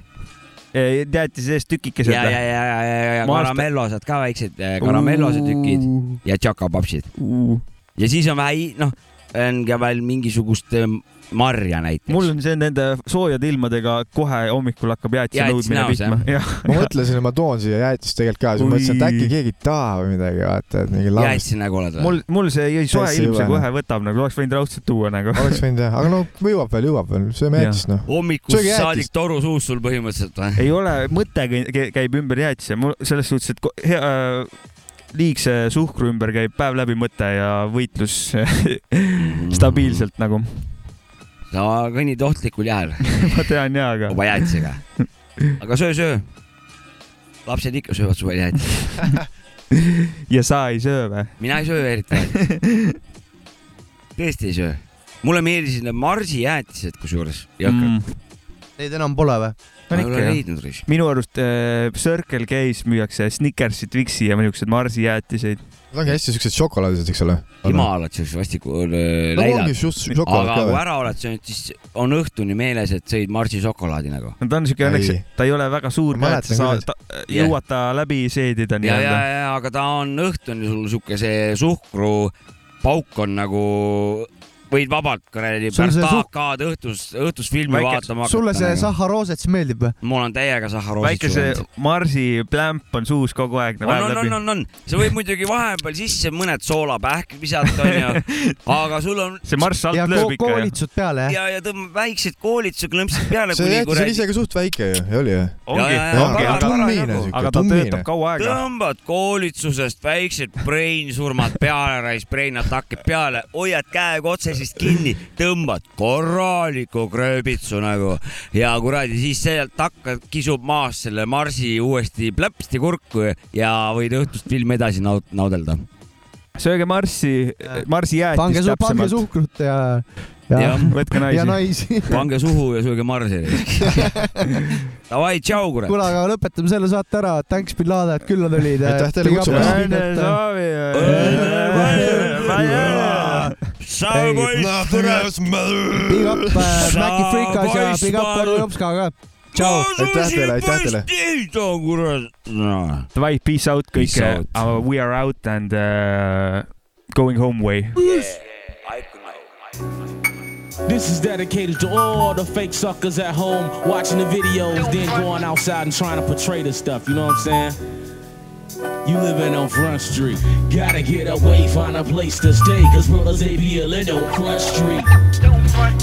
jäätis sees tükikesed ja, ja, ja, ja, ja, ja karamellosed ka väiksed eh, karamellose tükid ja Chocopopsid. ja siis on vähe, noh, on ka veel mingisugust eh, marja näiteks. mul on see nende soojade ilmadega kohe hommikul hakkab jäätise Jäätis nõudmine pihta. ma mõtlesin, et ma toon siia jäätist tegelikult ka, siis Ui. mõtlesin, et äkki keegi ei taha või midagi, vaata, et mingi laul. jäätise nägu oled või? mul, mul see jõi soe ilm, see kohe võtab nagu, oleks võinud raudselt tuua nagu. oleks võinud jah, aga no jõuab veel, jõuab veel, sööme jäätist noh. hommikust saadik toru suus sul põhimõtteliselt või? ei ole, mõte käi- käib ümber jäätise, mul selles suhtes, et ko- hea äh, liigse suhkru ümber käib päev läbi mõte ja võitlus stabiilselt nagu. sa kõnnid ohtlikul jääl ma tean jaa, aga oma jäätisega. aga söö, söö. lapsed ikka söövad suvel jäätist. ja sa ei söö või? mina ei söö eriti tõesti ei söö. mulle meeldisid need marsijäätised kusjuures. Mm. Neid enam pole või? Ma ei ole leidnud risk. minu arust äh, Circle K-s müüakse Snickersit, Vixi ja niisuguseid marsijäätiseid. Need ongi hästi siuksed šokolaadised, eks ole. Himalad siukse vastiku just šokolaad aga kui ära oled söönud, siis on õhtuni meeles, et sõid marsišokolaadi nagu. no ta on siuke Ei. õnneks, ta ei ole väga suur ka, et sa saad, jõuad ta läbi seedida ja, ja, nii-öelda. ja aga ta on õhtuni sul siuke see suhkrupauk on nagu võid vabalt kuradi see AK-d õhtus, õhtus filmi Väike- vaatama hakata. sulle see Sahharoosets meeldib või? mul on täiega sahharoosid. väike see Marsi plämp on suus kogu aeg. on, on, on, on, on, sa võid muidugi vahepeal sisse mõned soolapähkmed visata, onju, aga sul on see Marss alt ja lööb ikka koolitsud peale, jah? ja, ja tõmbab väiksed koolitused klõmpsid peale see kuni jäeti seal kuradi ise ka suht väike ju, ei oli ju? ongi, aga tummine siuke, aga ta töötab. kaua aega. tõmbad koolitsusest väiksed brain-surmad peale, rais brain-attack'id peale, hoiad käega otsesest kinni, tõmbad korraliku krööbitsu nagu ja kuradi siis sealt hakkad, kisub maas selle marsi uuesti plõpsti kurku ja võid õhtust filmi edasi naud-, naudelda. sööge Marssi, Marsi pange su, pange täpsemalt. suhkrut ja, ja Jah,, võtke ja naisi. naisi. pange suhu ja sööge marsi. Davai, tšau, kurat. kuule, aga lõpetame selle saate ära. Thanks, bin Laden, et külla tulid. Aitäh teile kutsumast. Big up äh, Maci Freekas ja big up Oru Jopska ka. tšau. aitäh teile, aitäh teile. kurat. Davai, peace out kõik Peace out. uh,. We are out and uh, going home way. This is dedicated to all the fake suckers at home watching the videos, then going outside and trying to portray this stuff. You know what I'm saying? You living on Front Street. Gotta get away, find a place to stay. Cause brothers, they be living on Front Street.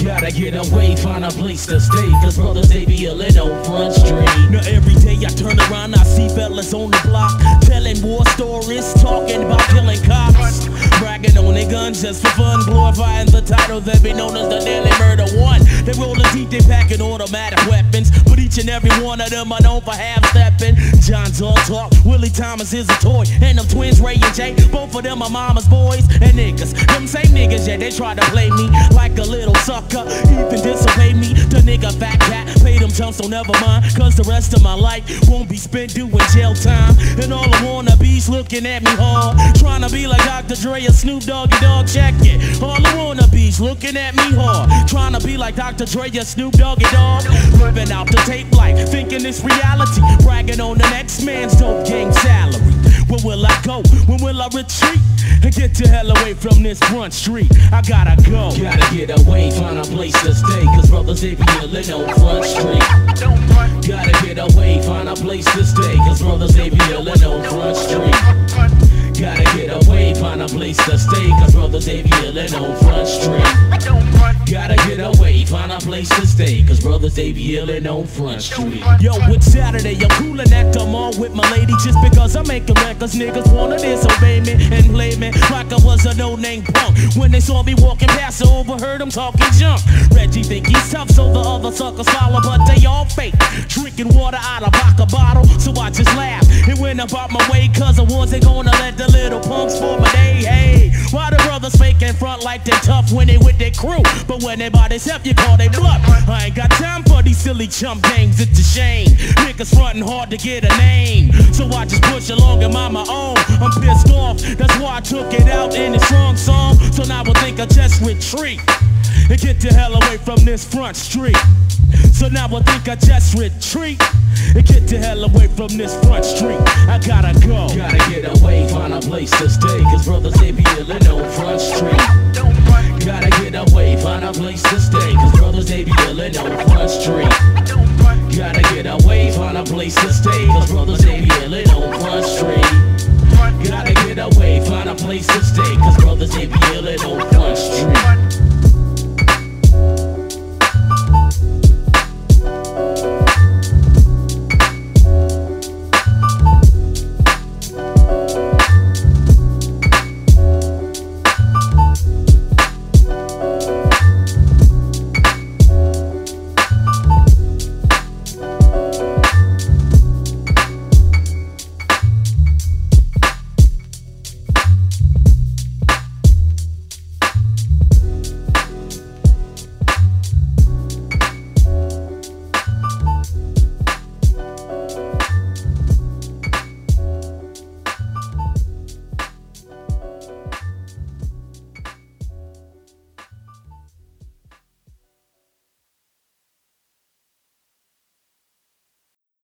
Gotta get away, find a place to stay. Cause brothers, they be living on Front Street. Now every day I turn around, I see fellas on the block. Telling war stories, talking about killing cops. Bragging on their guns just for fun, glorifying the title that be known as the Daily Murder One. They rolling deep, they packing automatic weapons, but each and every one of them are known for half stepping. John's all talk, Willie Thomas is a toy, and them twins Ray and Jay, both of them are mama's boys and niggas. Them same niggas, yeah, they try to play me like a little sucker, even disobey me. The nigga fat cat paid them chunks, so never mind, cause the rest of my life won't be spent doing jail time. And all the wannabes looking at me hard, trying to be like Dr. Dre or Snoop Doggy Dog, check it. All the wannabes looking at me hard, trying to be like Dr. Dre or Snoop Doggy Dog, living out the tape like thinking it's reality, bragging on the next man's dope game salary. Where will I go? When will I retreat? And get the hell away from this front street. I gotta go. Gotta get away, find a place to stay. Cause brothers, they be living on front street. Gotta get away, find a place to stay. Cause brothers, they be living on front street. Gotta get away, find a place to stay. Cause brothers, they be living on front street. Gotta get away, find a place to stay. Cause brothers, they be living on front street. Yo, it's Saturday, I'm coolin' at the mall with my lady. Just because I'm making records, niggas wanna disobey me and blame me like I was a no name punk. When they saw me walking past, I overheard them talking junk. Reggie think he's tough, so the other suckers follow, but they all fake. Drinking water out of vodka bottle, so I just laugh. It went about my way, cause I wasn't gonna let the little punks for my day. Hey, why the brothers fake in front like they tough when they with their crew? But when they by themselves, you call they bluff. I ain't got time for these silly chump games, it's a shame. Niggas frontin' hard to get a name. So I just push along and mind my own. I'm pissed off, that's why I took it out in a strong song. So now I think I just retreat and get the hell away from this front street. So now I think I just retreat and get the hell away from this front street. I gotta go. Gotta get away, find a place to stay. Cause brothers, they be illin' on front street. Gotta get away, find a place to stay. Cause brothers, they be illin' on front street. Gotta get away, find a place to stay. Cause brothers, they be illin' on front street. Gotta get away, find a place to stay. Cause brothers, they be illin' on front street.